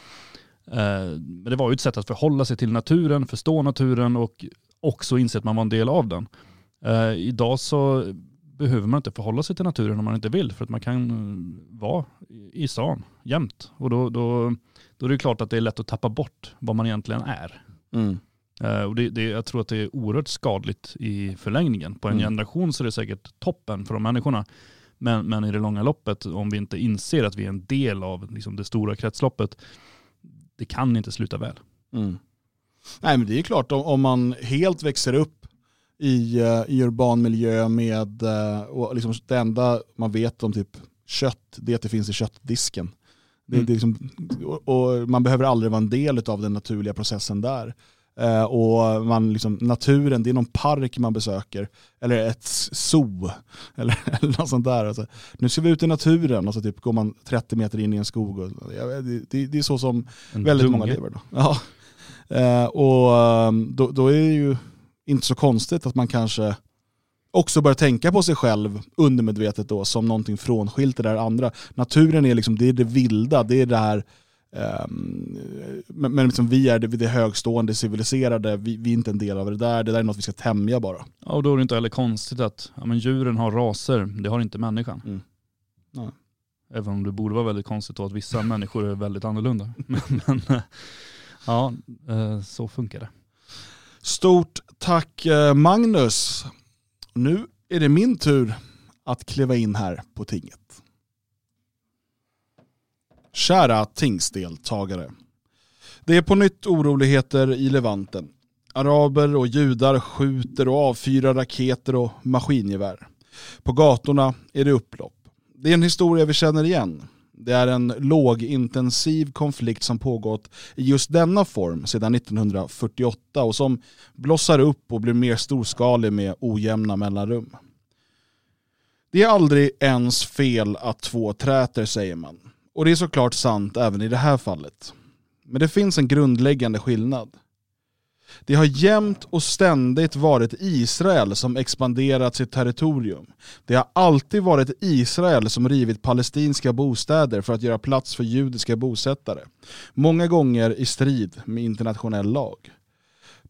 Eh, men det var ju ett sätt att förhålla sig till naturen, förstå naturen och också inse att man var en del av den. Eh, idag så behöver man inte förhålla sig till naturen om man inte vill för att man kan eh, vara i stan jämt. Och då, då, då är det klart att det är lätt att tappa bort vad man egentligen är. Mm. Uh, och det, det, jag tror att det är oerhört skadligt i förlängningen. På en mm. generation så är det säkert toppen för de människorna. Men, men i det långa loppet, om vi inte inser att vi är en del av liksom, det stora kretsloppet, det kan inte sluta väl. Mm. Nej men det är klart, om, om man helt växer upp i, uh, i urban miljö med, uh, och liksom det enda man vet om typ kött, det är att det finns i köttdisken. Det, mm. det liksom, och, och man behöver aldrig vara en del av den naturliga processen där Eh, och man liksom, naturen, det är någon park man besöker. Eller ett zoo. [laughs] Eller, eller något sånt där. Alltså, nu ska vi ut i naturen och så typ går man 30 meter in i en skog. Och, det, det, det är så som En väldigt dunge. många lever. Då. [laughs] Ja. Eh, och ehm, då, då är det ju inte så konstigt att man kanske också börjar tänka på sig själv undermedvetet då som någonting frånskilt det där andra. Naturen är liksom, det är det vilda, det är det här ehm, men men liksom vi är det, det högstående, civiliserade, vi, vi är inte en del av det där, det där är något vi ska tämja bara. Ja, och då är det inte heller konstigt att ja, men djuren har raser, det har inte människan. Mm. Nej. Även om det borde vara väldigt konstigt då att vissa [laughs] människor är väldigt annorlunda. [laughs] Men, men eh, ja, eh, så funkar det. Stort tack eh, Magnus. Nu är det min tur att kliva in här på tinget. Kära tingsdeltagare. Det är på nytt oroligheter i Levanten. Araber och judar skjuter och avfyrar raketer och maskingevär. På gatorna är det upplopp. Det är en historia vi känner igen. Det är en lågintensiv konflikt som pågått i just denna form sedan 1948 och som blossar upp och blir mer storskalig med ojämna mellanrum. Det är aldrig ens fel att två träter säger man. Och det är såklart sant även i det här fallet. Men det finns en grundläggande skillnad. Det har jämt och ständigt varit Israel som expanderat sitt territorium. Det har alltid varit Israel som rivit palestinska bostäder för att göra plats för judiska bosättare. Många gånger i strid med internationell lag.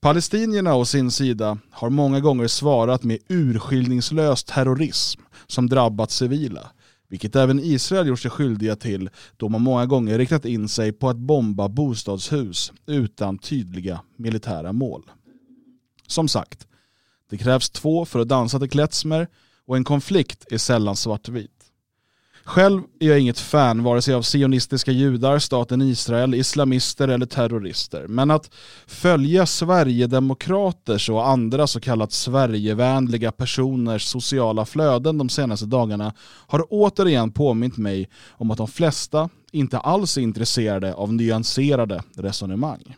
Palestinierna å sin sida har många gånger svarat med urskillningslös terrorism som drabbat civila. Vilket även Israel gjort sig skyldiga till då man många gånger riktat in sig på att bomba bostadshus utan tydliga militära mål. Som sagt, det krävs två för att dansa till klezmer och en konflikt är sällan svartvit. Själv är jag inget fan vare sig av sionistiska judar, staten Israel, islamister eller terrorister. Men att följa Sverigedemokraters och andra så kallat Sverigevänliga personers sociala flöden de senaste dagarna har återigen påmint mig om att de flesta inte alls är intresserade av nyanserade resonemang.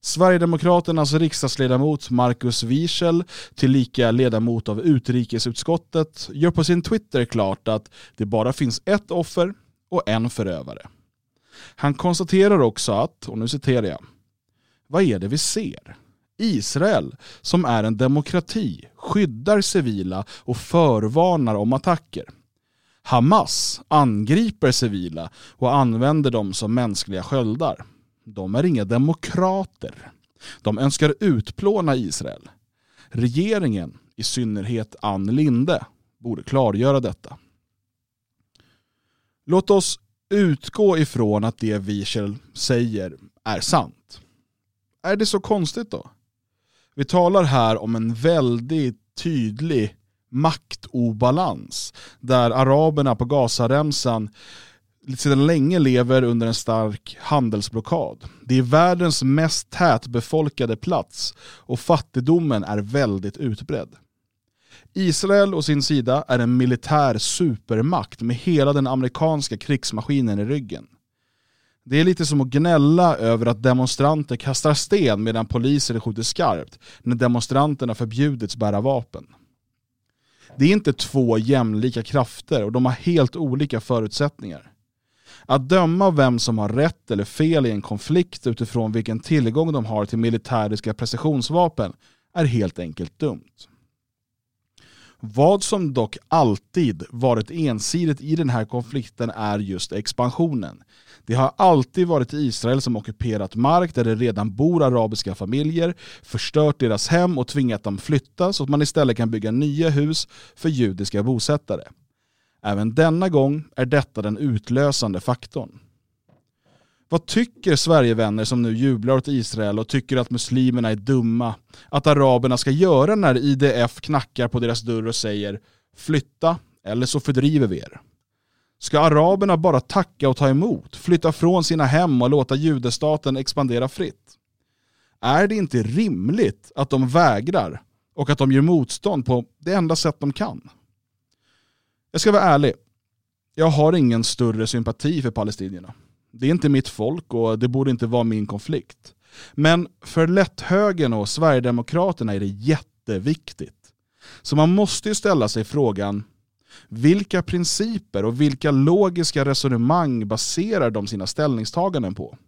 Sverigedemokraternas riksdagsledamot Markus Wiechel, tillika ledamot av utrikesutskottet, gör på sin Twitter klart att det bara finns ett offer och en förövare. Han konstaterar också att, och nu citerar jag, vad är det vi ser? Israel, som är en demokrati, skyddar civila och förvarnar om attacker. Hamas angriper civila och använder dem som mänskliga sköldar. De är inga demokrater. De önskar utplåna Israel. Regeringen, i synnerhet Ann Linde, borde klargöra detta. Låt oss utgå ifrån att det Wiechel säger är sant. Är det så konstigt då? Vi talar här om en väldigt tydlig maktobalans där araberna på Gazaremsan sedan länge lever under en stark handelsblockad. Det är världens mest tätbefolkade plats och fattigdomen är väldigt utbredd. Israel å sin sida är en militär supermakt med hela den amerikanska krigsmaskinen i ryggen. Det är lite som att gnälla över att demonstranter kastar sten medan poliser skjuter skarpt när demonstranterna förbjudits bära vapen. Det är inte två jämlika krafter och de har helt olika förutsättningar. Att döma vem som har rätt eller fel i en konflikt utifrån vilken tillgång de har till militäriska precisionsvapen är helt enkelt dumt. Vad som dock alltid varit ensidigt i den här konflikten är just expansionen. Det har alltid varit Israel som ockuperat mark där det redan bor arabiska familjer, förstört deras hem och tvingat dem flytta så att man istället kan bygga nya hus för judiska bosättare. Även denna gång är detta den utlösande faktorn. Vad tycker Sverigevänner som nu jublar åt Israel och tycker att muslimerna är dumma att araberna ska göra när IDF knackar på deras dörr och säger flytta eller så fördriver vi er? Ska araberna bara tacka och ta emot, flytta från sina hem och låta judestaten expandera fritt? Är det inte rimligt att de vägrar och att de gör motstånd på det enda sätt de kan? Jag ska vara ärlig, jag har ingen större sympati för palestinierna. Det är inte mitt folk och det borde inte vara min konflikt. Men för lätthögern och Sverigedemokraterna är det jätteviktigt. Så man måste ju ställa sig frågan, vilka principer och vilka logiska resonemang baserar de sina ställningstaganden på?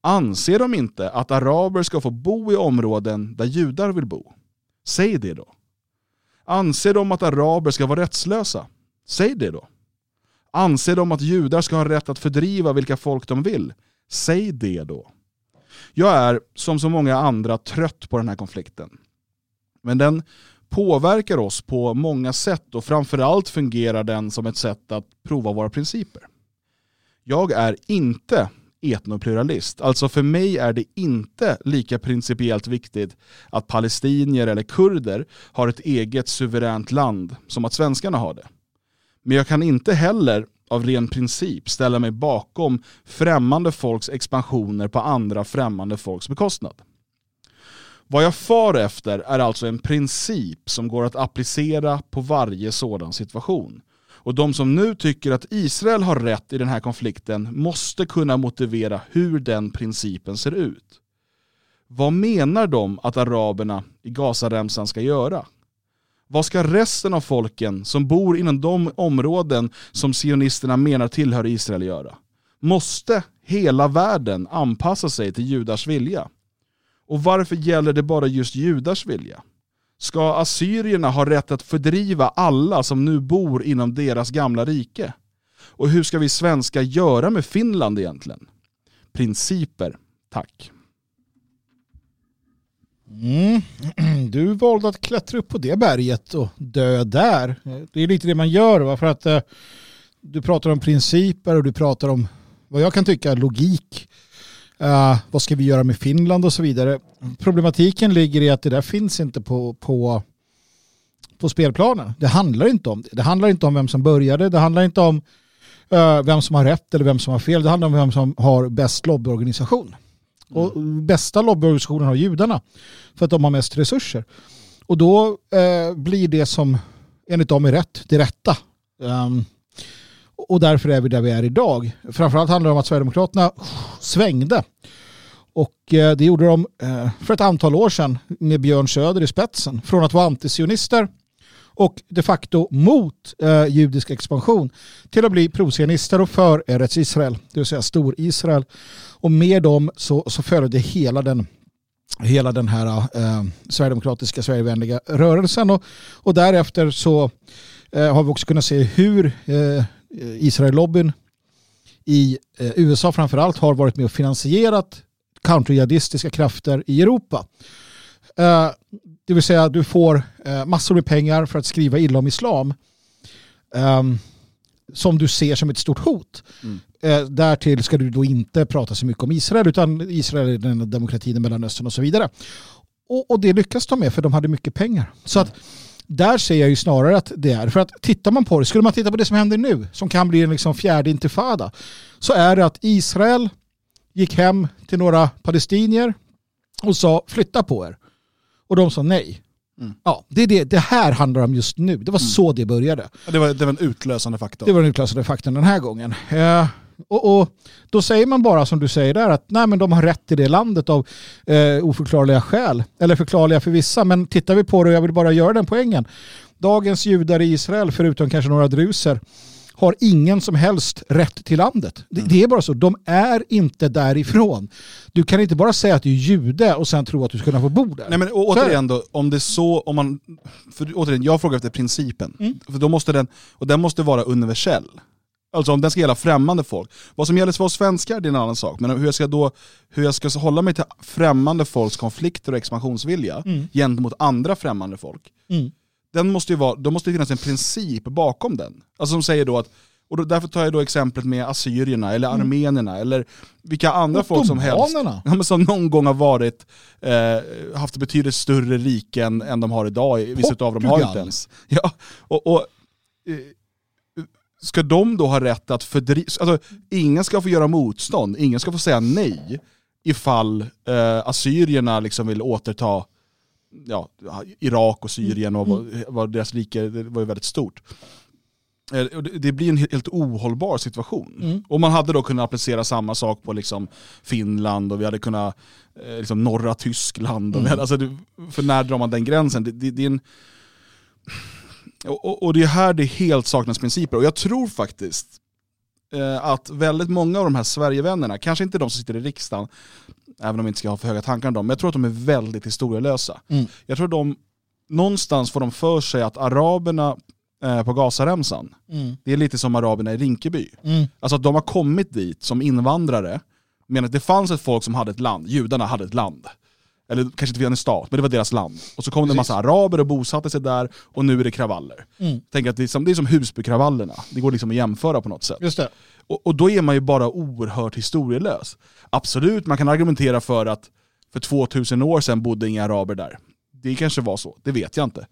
Anser de inte att araber ska få bo i områden där judar vill bo? Säg det då. Anser de att araber ska vara rättslösa? Säg det då. Anser de att judar ska ha rätt att fördriva vilka folk de vill? Säg det då. Jag är, som så många andra, trött på den här konflikten. Men den påverkar oss på många sätt och framförallt fungerar den som ett sätt att prova våra principer. Jag är inte etnopluralist. Alltså för mig är det inte lika principiellt viktigt att palestinier eller kurder har ett eget suveränt land som att svenskarna har det. Men jag kan inte heller av ren princip ställa mig bakom främmande folks expansioner på andra främmande folks bekostnad. Vad jag far efter är alltså en princip som går att applicera på varje sådan situation. Och de som nu tycker att Israel har rätt i den här konflikten måste kunna motivera hur den principen ser ut. Vad menar de att araberna i Gazaremsan ska göra? Vad ska resten av folken som bor inom de områden som sionisterna menar tillhör Israel göra? Måste hela världen anpassa sig till judars vilja? Och varför gäller det bara just judars vilja? Ska assyrierna ha rätt att fördriva alla som nu bor inom deras gamla rike? Och hur ska vi svenskar göra med Finland egentligen? Principer, tack. Mm. Du valde att klättra upp på det berget och dö där. Det är lite det man gör. Va? För att eh, du pratar om principer och du pratar om vad jag kan tycka logik. Uh, vad ska vi göra med Finland och så vidare. Problematiken ligger i att det där finns inte på, på, på spelplanen. Det handlar inte om det. Det handlar inte om vem som började. Det handlar inte om uh, vem som har rätt eller vem som har fel. Det handlar om vem som har bäst lobbyorganisation. Mm. Och bästa lobbyorganisationen har judarna för att de har mest resurser. Och då uh, blir det som enligt dem är rätt, det rätta. Um, och därför är vi där vi är idag. Framförallt handlar det om att Sverigedemokraterna svängde. Och eh, det gjorde de eh, för ett antal år sedan med Björn Söder i spetsen. Från att vara antisionister och de facto mot eh, judisk expansion till att bli prosionister och för Eretz Israel, det vill säga Stor-Israel. Och med dem så, så följde hela den hela den här eh, sverigedemokratiska, Sverigevänliga rörelsen och, och därefter så eh, har vi också kunnat se hur eh, Israel-lobbyn i eh, USA framförallt har varit med och finansierat counterjihadistiska krafter i Europa. Eh, det vill säga du får eh, massor med pengar för att skriva illa om islam ehm, som du ser som ett stort hot. Mm. Därtill ska du då inte prata så mycket om Israel utan Israel är den demokratin i Mellanöstern och så vidare. Och, och det lyckas de med för de hade mycket pengar. Så att där ser jag ju snarare att det är, för att tittar man på det, skulle man titta på det som händer nu, som kan bli en liksom fjärde intifada, så är det att Israel gick hem till några palestinier och sa flytta på er. Och de sa nej. Mm. Ja, det, är det, det här handlar om just nu. Det var mm. så det började. det, var, det var en utlösande faktor. Det var en utlösande faktor den här gången. Eh, och, och, då säger man bara som du säger där att nej, men de har rätt i det landet av eh, oförklarliga skäl. Eller förklarliga för vissa. Men tittar vi på det, och jag vill bara göra den poängen. Dagens judar i Israel, förutom kanske några druser, har ingen som helst rätt till landet. Det, det, är bara så. De är inte därifrån. Du kan inte bara säga att du är jude och sen tro att du ska kunna få bo där. Nej, men återigen då, om det är så, om man, för återigen, jag frågar efter principen. Mm. För då måste den, och den måste vara universell. Alltså om den ska gälla främmande folk. Vad som gäller för oss svenskar det är en annan sak. Men hur jag ska, då, hur jag ska hålla mig till främmande folks konflikter och expansionsvilja mm. gentemot andra främmande folk. Mm. Den måste ju vara, då måste det finnas en princip bakom den. Alltså som säger då att, och då, därför tar jag då exemplet med assyrierna eller mm. armenierna eller vilka andra och folk som helst. Ja, som någon gång har varit, eh, haft betydligt större riken än de har idag. Vissa av dem har inte ens. Ja, och, och eh, ska de då ha rätt att fördriva, alltså ingen ska få göra motstånd, ingen ska få säga nej ifall eh, assyrierna liksom vill återta ja, Irak och Syrien och mm. vad, vad deras rike var väldigt stort. Eh, det- blir en helt ohållbar situation. Mm. Och man hade då kunnat applicera samma sak på liksom Finland och vi hade kunnat, eh, liksom norra Tyskland. Och Mm. [laughs] alltså för när drar man den gränsen? Det, det, det är en, och, och- och det är här det helt saknas principer. Och jag tror faktiskt eh, att väldigt många av de här Sverigevännerna, kanske inte de som sitter i riksdagen, även om vi inte ska ha för höga tankar om dem, men jag tror att de är väldigt historielösa. Mm. Jag tror de, någonstans får de för sig att araberna eh, på Gazaremsan, Mm. det är lite som araberna i Rinkeby. Mm. Alltså att de har kommit dit som invandrare, men att det fanns ett folk som hade ett land, judarna hade ett land. Eller kanske inte en stat, men det var deras land. Och så kom det en massa araber och bosatte sig där, och nu är det kravaller. Mm. Tänk att det är som, det är som Husbykravallerna, det går liksom att jämföra på något sätt. Just det. Och, och då är man ju bara oerhört historielös. Absolut, man kan argumentera för att för 2000 år sedan bodde inga araber där. Det kanske var så, det vet jag inte.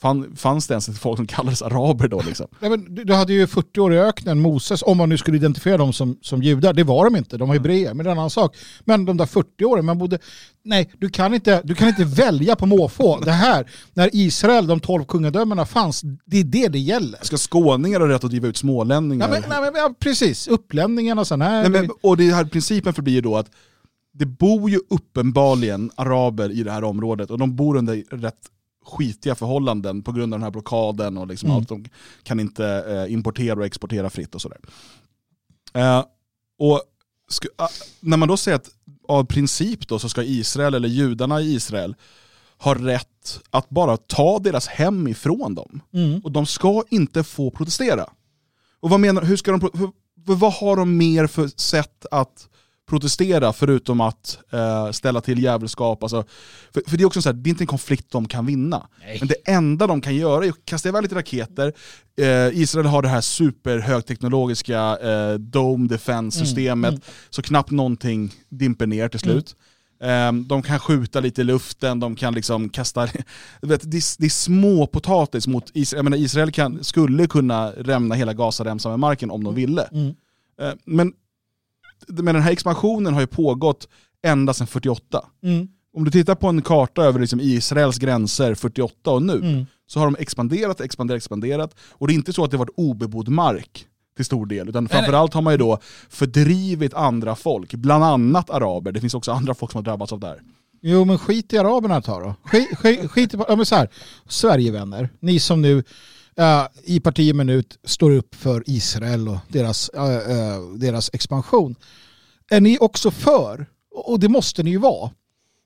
Fan, fanns det ens folk som kallades araber då liksom? Nej, men du, du hade ju 40 år i öknen, Moses, om man nu skulle identifiera dem som, som judar. Det var de inte, de var hebreer, men det är en annan sak. Men de där 40 åren, man bodde... Nej, du kan inte, du kan inte välja på måfå. Det här, när Israel, de 12 kungadömena fanns, det är det det gäller. Ska skåningar ha rätt att driva ut smålänningar? Nej, men, nej, men, ja, precis, upplänningarna och sån här. Nej, men, och det här principen förblir ju då att det bor ju uppenbarligen araber i det här området och de bor under rätt skitiga förhållanden på grund av den här blockaden och liksom Mm. allt. De kan inte eh, importera och exportera fritt och sådär. Eh, och sku, ah, när man då säger att av princip då så ska Israel, eller judarna i Israel, ha rätt att bara ta deras hem ifrån dem. Mm. Och de ska inte få protestera. Och vad menar hur ska de, vad har de mer för sätt att protestera förutom att eh, ställa till jävelskap? Alltså, för, för det är också så här, det är inte en konflikt de kan vinna. Men det enda de kan göra är att kasta iväg lite raketer. Eh, Israel har det här superhögteknologiska eh, Dome Defense-systemet, Mm, så knappt någonting dimper ner till slut. Eh, de kan skjuta lite i luften, de kan liksom kasta... [laughs] Vet, det, är, det är små potatis mot Israel. Jag menar, Israel kan, skulle kunna rämna hela Gazaremsan med marken om de ville. Mm. Eh, men, men den här expansionen har ju pågått ända sedan 48. Mm. Om du tittar på en karta över liksom Israels gränser 48 och nu, Mm. så har de expanderat, expanderat, expanderat. Och det är inte så att det har varit obebodd mark till stor del, utan framförallt har man ju då fördrivit andra folk, bland annat araber. Det finns också andra folk som har drabbats av det här. Jo men skit i araberna tar då. Skit, skit, skit i, ja, men så här, Sverigevänner, ni som nu i parti och minut står upp för Israel och deras, eh, deras expansion. Är ni också för, och det måste ni ju vara,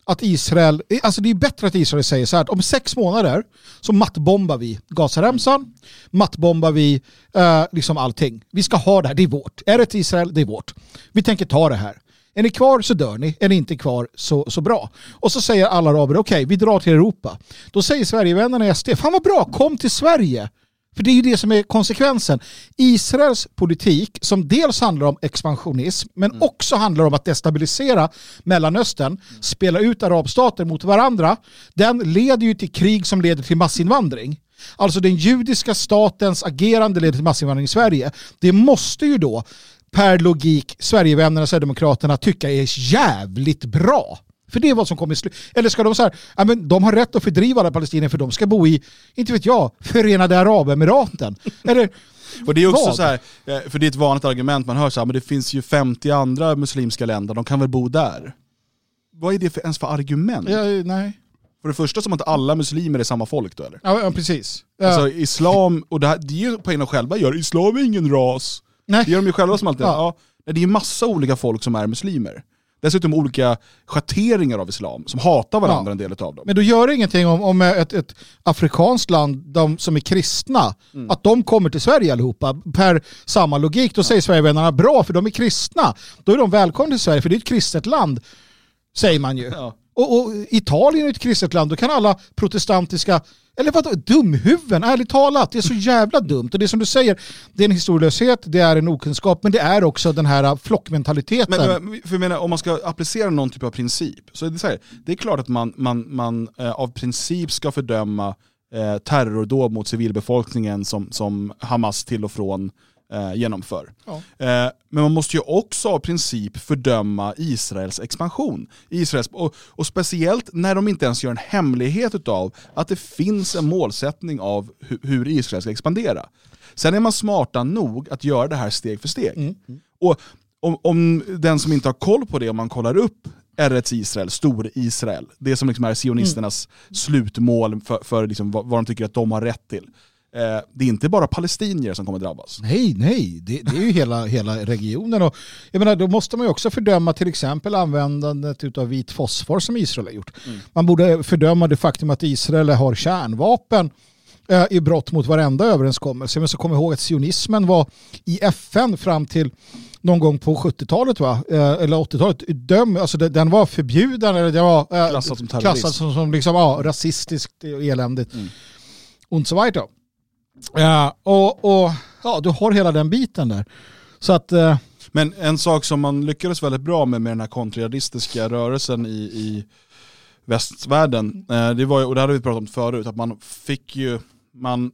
att Israel, eh, alltså det är bättre att Israel säger så här att om sex månader så mattbombar vi Gazaremsan, mattbombar vi eh, liksom allting. Vi ska ha det här, det är vårt. Är det till Israel, det är vårt. Vi tänker ta det här. Är ni kvar så dör ni, är ni inte kvar så, så bra. Och så säger alla araber, okej vi drar till Europa. Då säger Sverigevännerna i SD, fan vad bra, kom till Sverige. För det är ju det som är konsekvensen. Israels politik som dels handlar om expansionism men också handlar om att destabilisera Mellanöstern, spela ut arabstater mot varandra, den leder ju till krig som leder till massinvandring. Alltså den judiska statens agerande leder till massinvandring i Sverige. Det måste ju då per logik Sverigevännerna och Sverigedemokraterna tycka är jävligt bra. För det är vad som kommer i slut. Eller ska de så här, ja, men de har rätt att fördriva alla palestinier för de ska bo i, inte vet jag, Förenade Arabemiraten. [laughs] Eller Och det är också Vad? så här, eh, för det är ett vanligt argument man hör så här, men det finns ju 50 andra muslimska länder, de kan väl bo där? Vad är det för, ens för argument? ja, nej. För det första som att alla muslimer är samma folk då eller? Ja, ja precis. Ja. Alltså islam, och det, här, det är ju poängen de själva gör, islam är ingen ras. nej. Det gör de ju själva som alltid, Ja. ja. det är ju massa olika folk som är muslimer. Dessutom olika schatteringar av islam, som hatar varandra Ja. en del av dem. Men då gör det ingenting om, om ett, ett afrikanskt land, de som är kristna, Mm. att de kommer till Sverige allihopa per samma logik. Då säger Sverigevännerna bra för de är kristna. Då är de välkomna till Sverige för det är ett kristet land, säger man ju. Ja. Och, och Italien är ett kristet land, då kan alla protestantiska, eller vadå, dumhuvuden, ärligt talat, det är så jävla dumt. Och det är som du säger, det är en historielöshet, det är en okunskap, men det är också den här flockmentaliteten. Men, men, för jag menar, om man ska applicera någon typ av princip, så är det så här, det är klart att man, man, man eh, av princip ska fördöma eh, terrordåd mot civilbefolkningen som, som Hamas till och från eh, genomför. Ja. Eh, men man måste ju också av princip fördöma Israels expansion. Israels, och, och speciellt när de inte ens gör en hemlighet av att det finns en målsättning av hu, hur Israel ska expandera. Sen är man smarta nog att göra det här steg för steg. Mm. Och om, om den som inte har koll på det, om man kollar upp Eretz Israel, Stor-Israel, det som liksom är sionisternas slutmål för, för liksom vad, vad de tycker att de har rätt till. Eh, det är inte bara palestinier som kommer drabbas. Nej, nej, det, det är ju hela, hela regionen. Och jag menar, då måste man ju också fördöma till exempel användandet av vit fosfor som Israel har gjort. Man borde fördöma det faktum att Israel har kärnvapen eh, i brott mot varenda överenskommelse. Men så kom ihåg att sionismen var i FN fram till någon gång på 70-talet va? Eh, eller 80-talet. Döm, alltså den var förbjuden eller det var eh, Klassad som terrorism. klassad som, som liksom, ja, rasistiskt och eländigt. Och så vidare. Ja, och, och ja, du har hela den biten där. Så att, eh, Men en sak som man lyckades väldigt bra med med den här kontrariadistiska rörelsen i, i västvärlden, eh, det var ju, och det hade vi pratat om förut, att man fick ju, man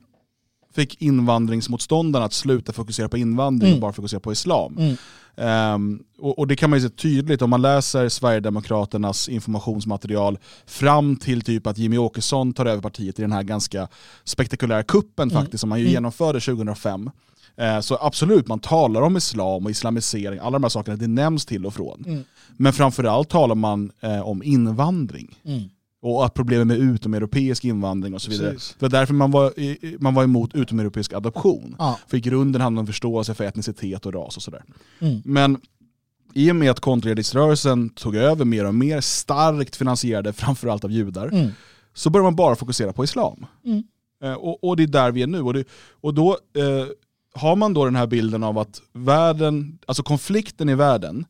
fick invandringsmotståndarna att sluta fokusera på invandring Mm. och bara fokusera på islam. Mm. Ehm, och, och det kan man ju se tydligt om man läser Sverigedemokraternas informationsmaterial fram till typ att Jimmy Åkesson tar över partiet i den här ganska spektakulära kuppen Mm. faktiskt som man ju genomförde 2005. Eh, Så absolut, man talar om islam och islamisering, alla de här sakerna, det nämns till och från. Mm. Men framförallt talar man eh, om invandring. Och att problemet med utomeuropeisk invandring och så vidare. Precis. Det var därför man var, man var emot utomeuropeisk adoption. Ja. För i grunden handlar det om förståelse för etnicitet och ras och sådär. Mm. Men i och med att kontrajihadiströrelsen tog över mer och mer, starkt finansierade framförallt av judar, Mm. så börjar man bara fokusera på islam. Mm. Eh, och, och det är där vi är nu. Och, det, och då eh, har man då den här bilden av att världen, alltså konflikten i världen,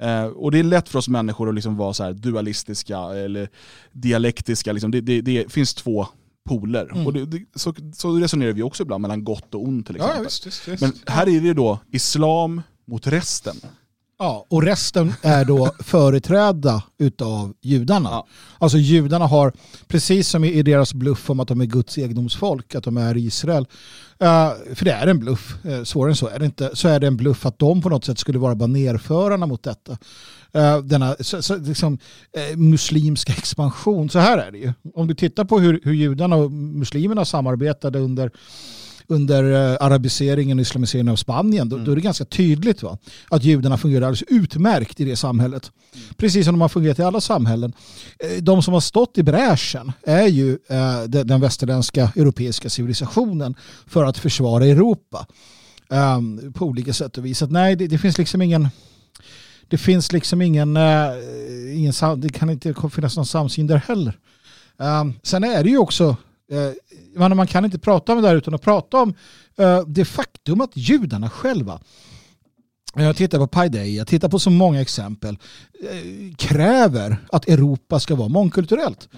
eh, och det är lätt för oss människor att liksom vara så dualistiska eller dialektiska, liksom. det, det, det finns två poler. Mm. Och det, det, så, så resonerar vi också ibland mellan gott och ont till exempel. ja, visst, visst, visst. Men här är det då islam mot resten. Ja, och resten är då [laughs] företrädda utav judarna. Ja. Alltså judarna har, precis som i deras bluff om att de är Guds egendomsfolk, att de är Israel, eh, för det är en bluff, uh, svårare än så är det inte, så är det en bluff att de på något sätt skulle vara banerförarna mot detta. Uh, denna så, så, liksom, eh, muslimska expansion, så här är det ju. Om du tittar på hur, hur judarna och muslimerna samarbetade under under eh, arabiseringen och islamiseringen av Spanien, då, då är det ganska tydligt va? att judarna fungerar alldeles utmärkt i det samhället. Precis som de har fungerat i alla samhällen. Eh, de som har stått i bräschen är ju eh, den, den västerländska europeiska civilisationen för att försvara Europa. Um, på olika sätt och vis. Så att nej, det, det finns liksom ingen det finns liksom ingen, eh, ingen det kan inte finnas någon samsyn där heller. Ehm, sen är det ju också man, man kan inte prata om det här utan att prata om uh, det faktum att judarna själva eh, jag tittar på Paideia, jag tittar på så många exempel, Uh, kräver att Europa ska vara mångkulturellt.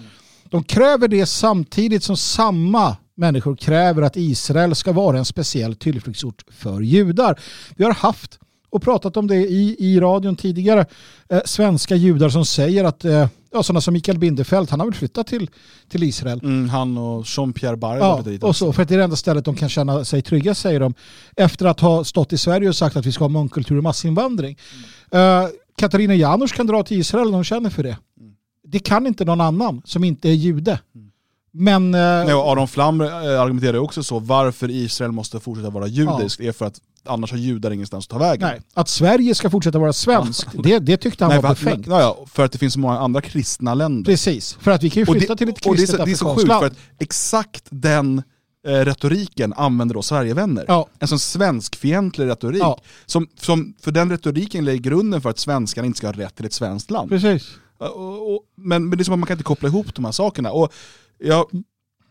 De kräver det samtidigt som samma människor kräver att Israel ska vara en speciell tillflyktsort för judar. Vi har haft och pratat om det i, i radion tidigare. Eh, svenska judar som säger att, eh, ja, sådana som Mikael Bindefeld, han har väl flyttat till, till Israel. Mm, han och Jean-Pierre Barre Ja, dit och så, för att det är det enda stället de kan känna sig trygga säger de. Efter att ha stått i Sverige och sagt att vi ska ha mångkultur och massinvandring. Uh, Katarina Janouch kan dra till Israel om de känner för det. Det kan inte någon annan som inte är jude. Men... eh, Nej, och Aron Flam eh, argumenterar också så, varför Israel måste fortsätta vara judiskt är för att annars har judar ingenstans att ta vägen. nej, att Sverige ska fortsätta vara svenskt, [laughs] det, det tyckte han Nej, var befängt. ja, ja, för att det finns så många andra kristna länder. Precis, för att vi kan ju flytta det, till ett och det, är kristet så, det är så afrikanskt sjukt för att exakt den eh, retoriken använder då Sverigevänner. Ja. En sån svenskfientlig retorik. Ja. Som, som, för den retoriken lägger grunden för att svenskarna inte ska ha rätt till ett svenskt land. Precis. Och, och, men, men det är som att man kan inte koppla ihop de här sakerna. Och jag,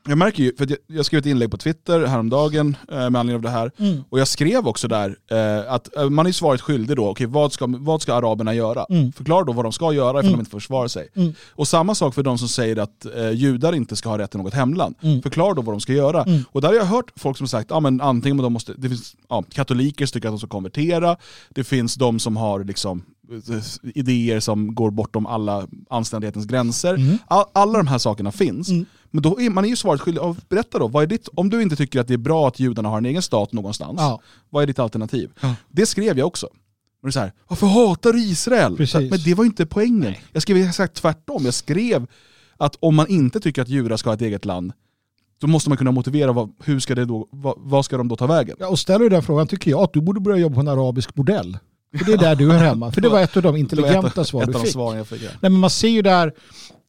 jag märker ju, för jag, jag skrev ett inlägg på Twitter häromdagen eh, med anledning av det här. Mm. Och jag skrev också där eh, att eh, man är svaret skyldig då, okej vad, ska, vad ska araberna göra? Mm. Förklara då vad de ska göra ifall Mm. de inte får försvara sig. Mm. Och samma sak för de som säger att eh, judar inte ska ha rätt till något hemland. Mm. Förklara då vad de ska göra. Mm. Och där har jag hört folk som har sagt, ja men antingen de måste, det finns ja, katoliker som tycker att de ska konvertera, det finns de som har liksom idéer som går bortom alla anständighetens gränser. Mm. All, alla de här sakerna finns. Mm. Men då är man är ju svaret skyldig, berätta då, vad är ditt, om du inte tycker att det är bra att judarna har en egen stat någonstans, Ja. vad är ditt alternativ? Ja. Det skrev jag också. Och det är så här, varför hatar du Israel? Precis. Men det var ju inte poängen. Jag skrev exakt tvärtom. Jag skrev att om man inte tycker att judar ska ha ett eget land, då måste man kunna motivera vad, hur ska det då, vad, vad ska de då ta vägen? Ja, och ställer du den frågan tycker jag att du borde börja jobba på en arabisk bordell. För det är där du hör hemma. För det var [laughs] ett av de intelligenta svar du fick. svaren jag fick. ja. Nej, men man ser ju där,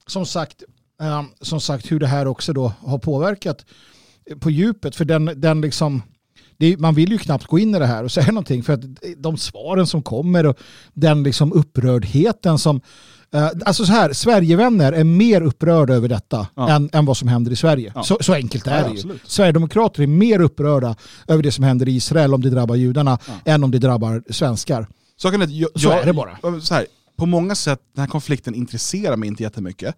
som sagt, eh, som sagt hur det här också då har påverkat på djupet. För den, den liksom, är, man vill ju knappt gå in i det här och säga [laughs] någonting för att de svaren som kommer och den liksom upprördheten som Alltså så här, Sverigevänner är mer upprörda över detta Ja. än, än vad som händer i Sverige. Ja. Så, så enkelt är Ja, det ju. Sverigedemokrater är mer upprörda över det som händer i Israel om det drabbar judarna än om det drabbar svenskar. Saken är att jag, Så jag, är det bara. Så här, på många sätt, den här konflikten intresserar mig inte jättemycket.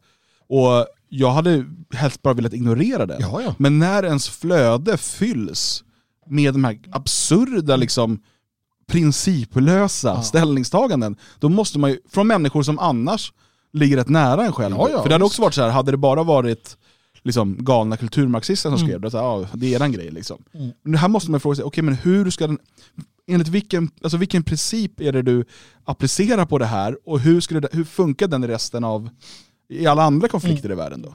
Och jag hade helst bara velat ignorera den. Men när ens flöde fylls med de här absurda, liksom, principlösa Ja. ställningstaganden, då måste man ju, från människor som annars ligger rätt nära en själv. Ja, ja, För det hade också varit så här, hade det bara varit liksom, galna kulturmarxister som Mm. skrev det, så här, ja, det är eran grej. Liksom. Mm. Men här måste man fråga sig, okej men hur ska den, enligt vilken, alltså vilken princip är det du applicerar på det här och hur, skulle det, hur funkar den i resten av, i alla andra konflikter Mm. i världen då?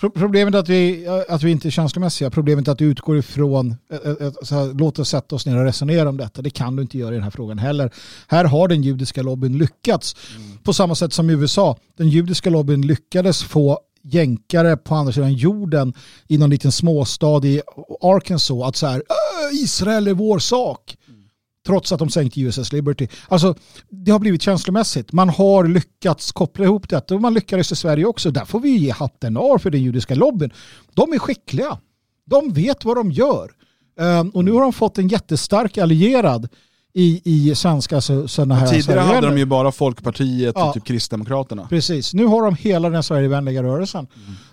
Pro- Problemet är att vi, att vi inte är känslomässiga. Problemet är att du utgår ifrån, eh, eh, så här, låt oss sätta oss ner och resonera om detta. Det kan du inte göra i den här frågan heller. Här har den judiska lobbyn lyckats. På samma sätt som i USA. Den judiska lobbyn lyckades få jänkare på andra sidan jorden i någon liten småstad i Arkansas att så här, "Äh, Israel är vår sak. Trots att de sänkte USS Liberty. Alltså, det har blivit känslomässigt. Man har lyckats koppla ihop detta och man lyckades i Sverige också. Där får vi ge hatten av för den judiska lobbyn. De är skickliga. De vet vad de gör. Ehm, och nu har de fått en jättestark allierad i, i svenska så, sådana här Tidigare hade de ju bara Folkpartiet Ja. och typ Kristdemokraterna. Precis, nu har de hela den Sverigevänliga rörelsen.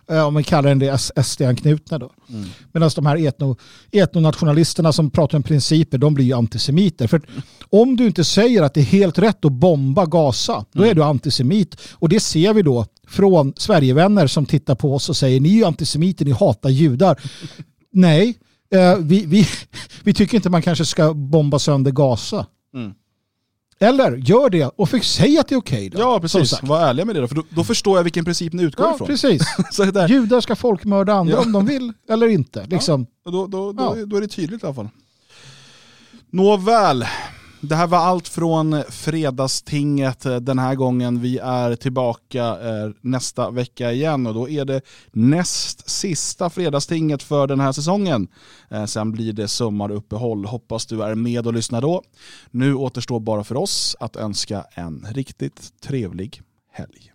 Eh, om vi kallar den det SD-anknutna då. Mm. Medan de här etno, etnonationalisterna som pratar om principer, de blir ju antisemiter. För om du inte säger att det är helt rätt att bomba Gaza, då är du antisemit. Och det ser vi då från Sverigevänner som tittar på oss och säger ni är ju antisemiter, ni hatar judar. [laughs] Nej, eh, vi, vi, vi tycker inte man kanske ska bomba sönder Gaza. Mm. Eller gör det och fick säga att det är okej då. Ja precis, var ärliga med det då, för då, då förstår jag vilken princip ni utgår Ja, ifrån. precis. [laughs] Judar ska folkmörda andra Ja. om de vill eller inte. Liksom. och då, då, då, Ja. då är det tydligt i alla fall. Nåväl, det här var allt från fredagstinget eh, den här gången. Vi är tillbaka eh, nästa vecka igen och då är det näst sista fredagstinget för den här säsongen. Eh, sen blir det sommaruppehåll. Hoppas du är med och lyssnar då. Nu återstår bara för oss att önska en riktigt trevlig helg.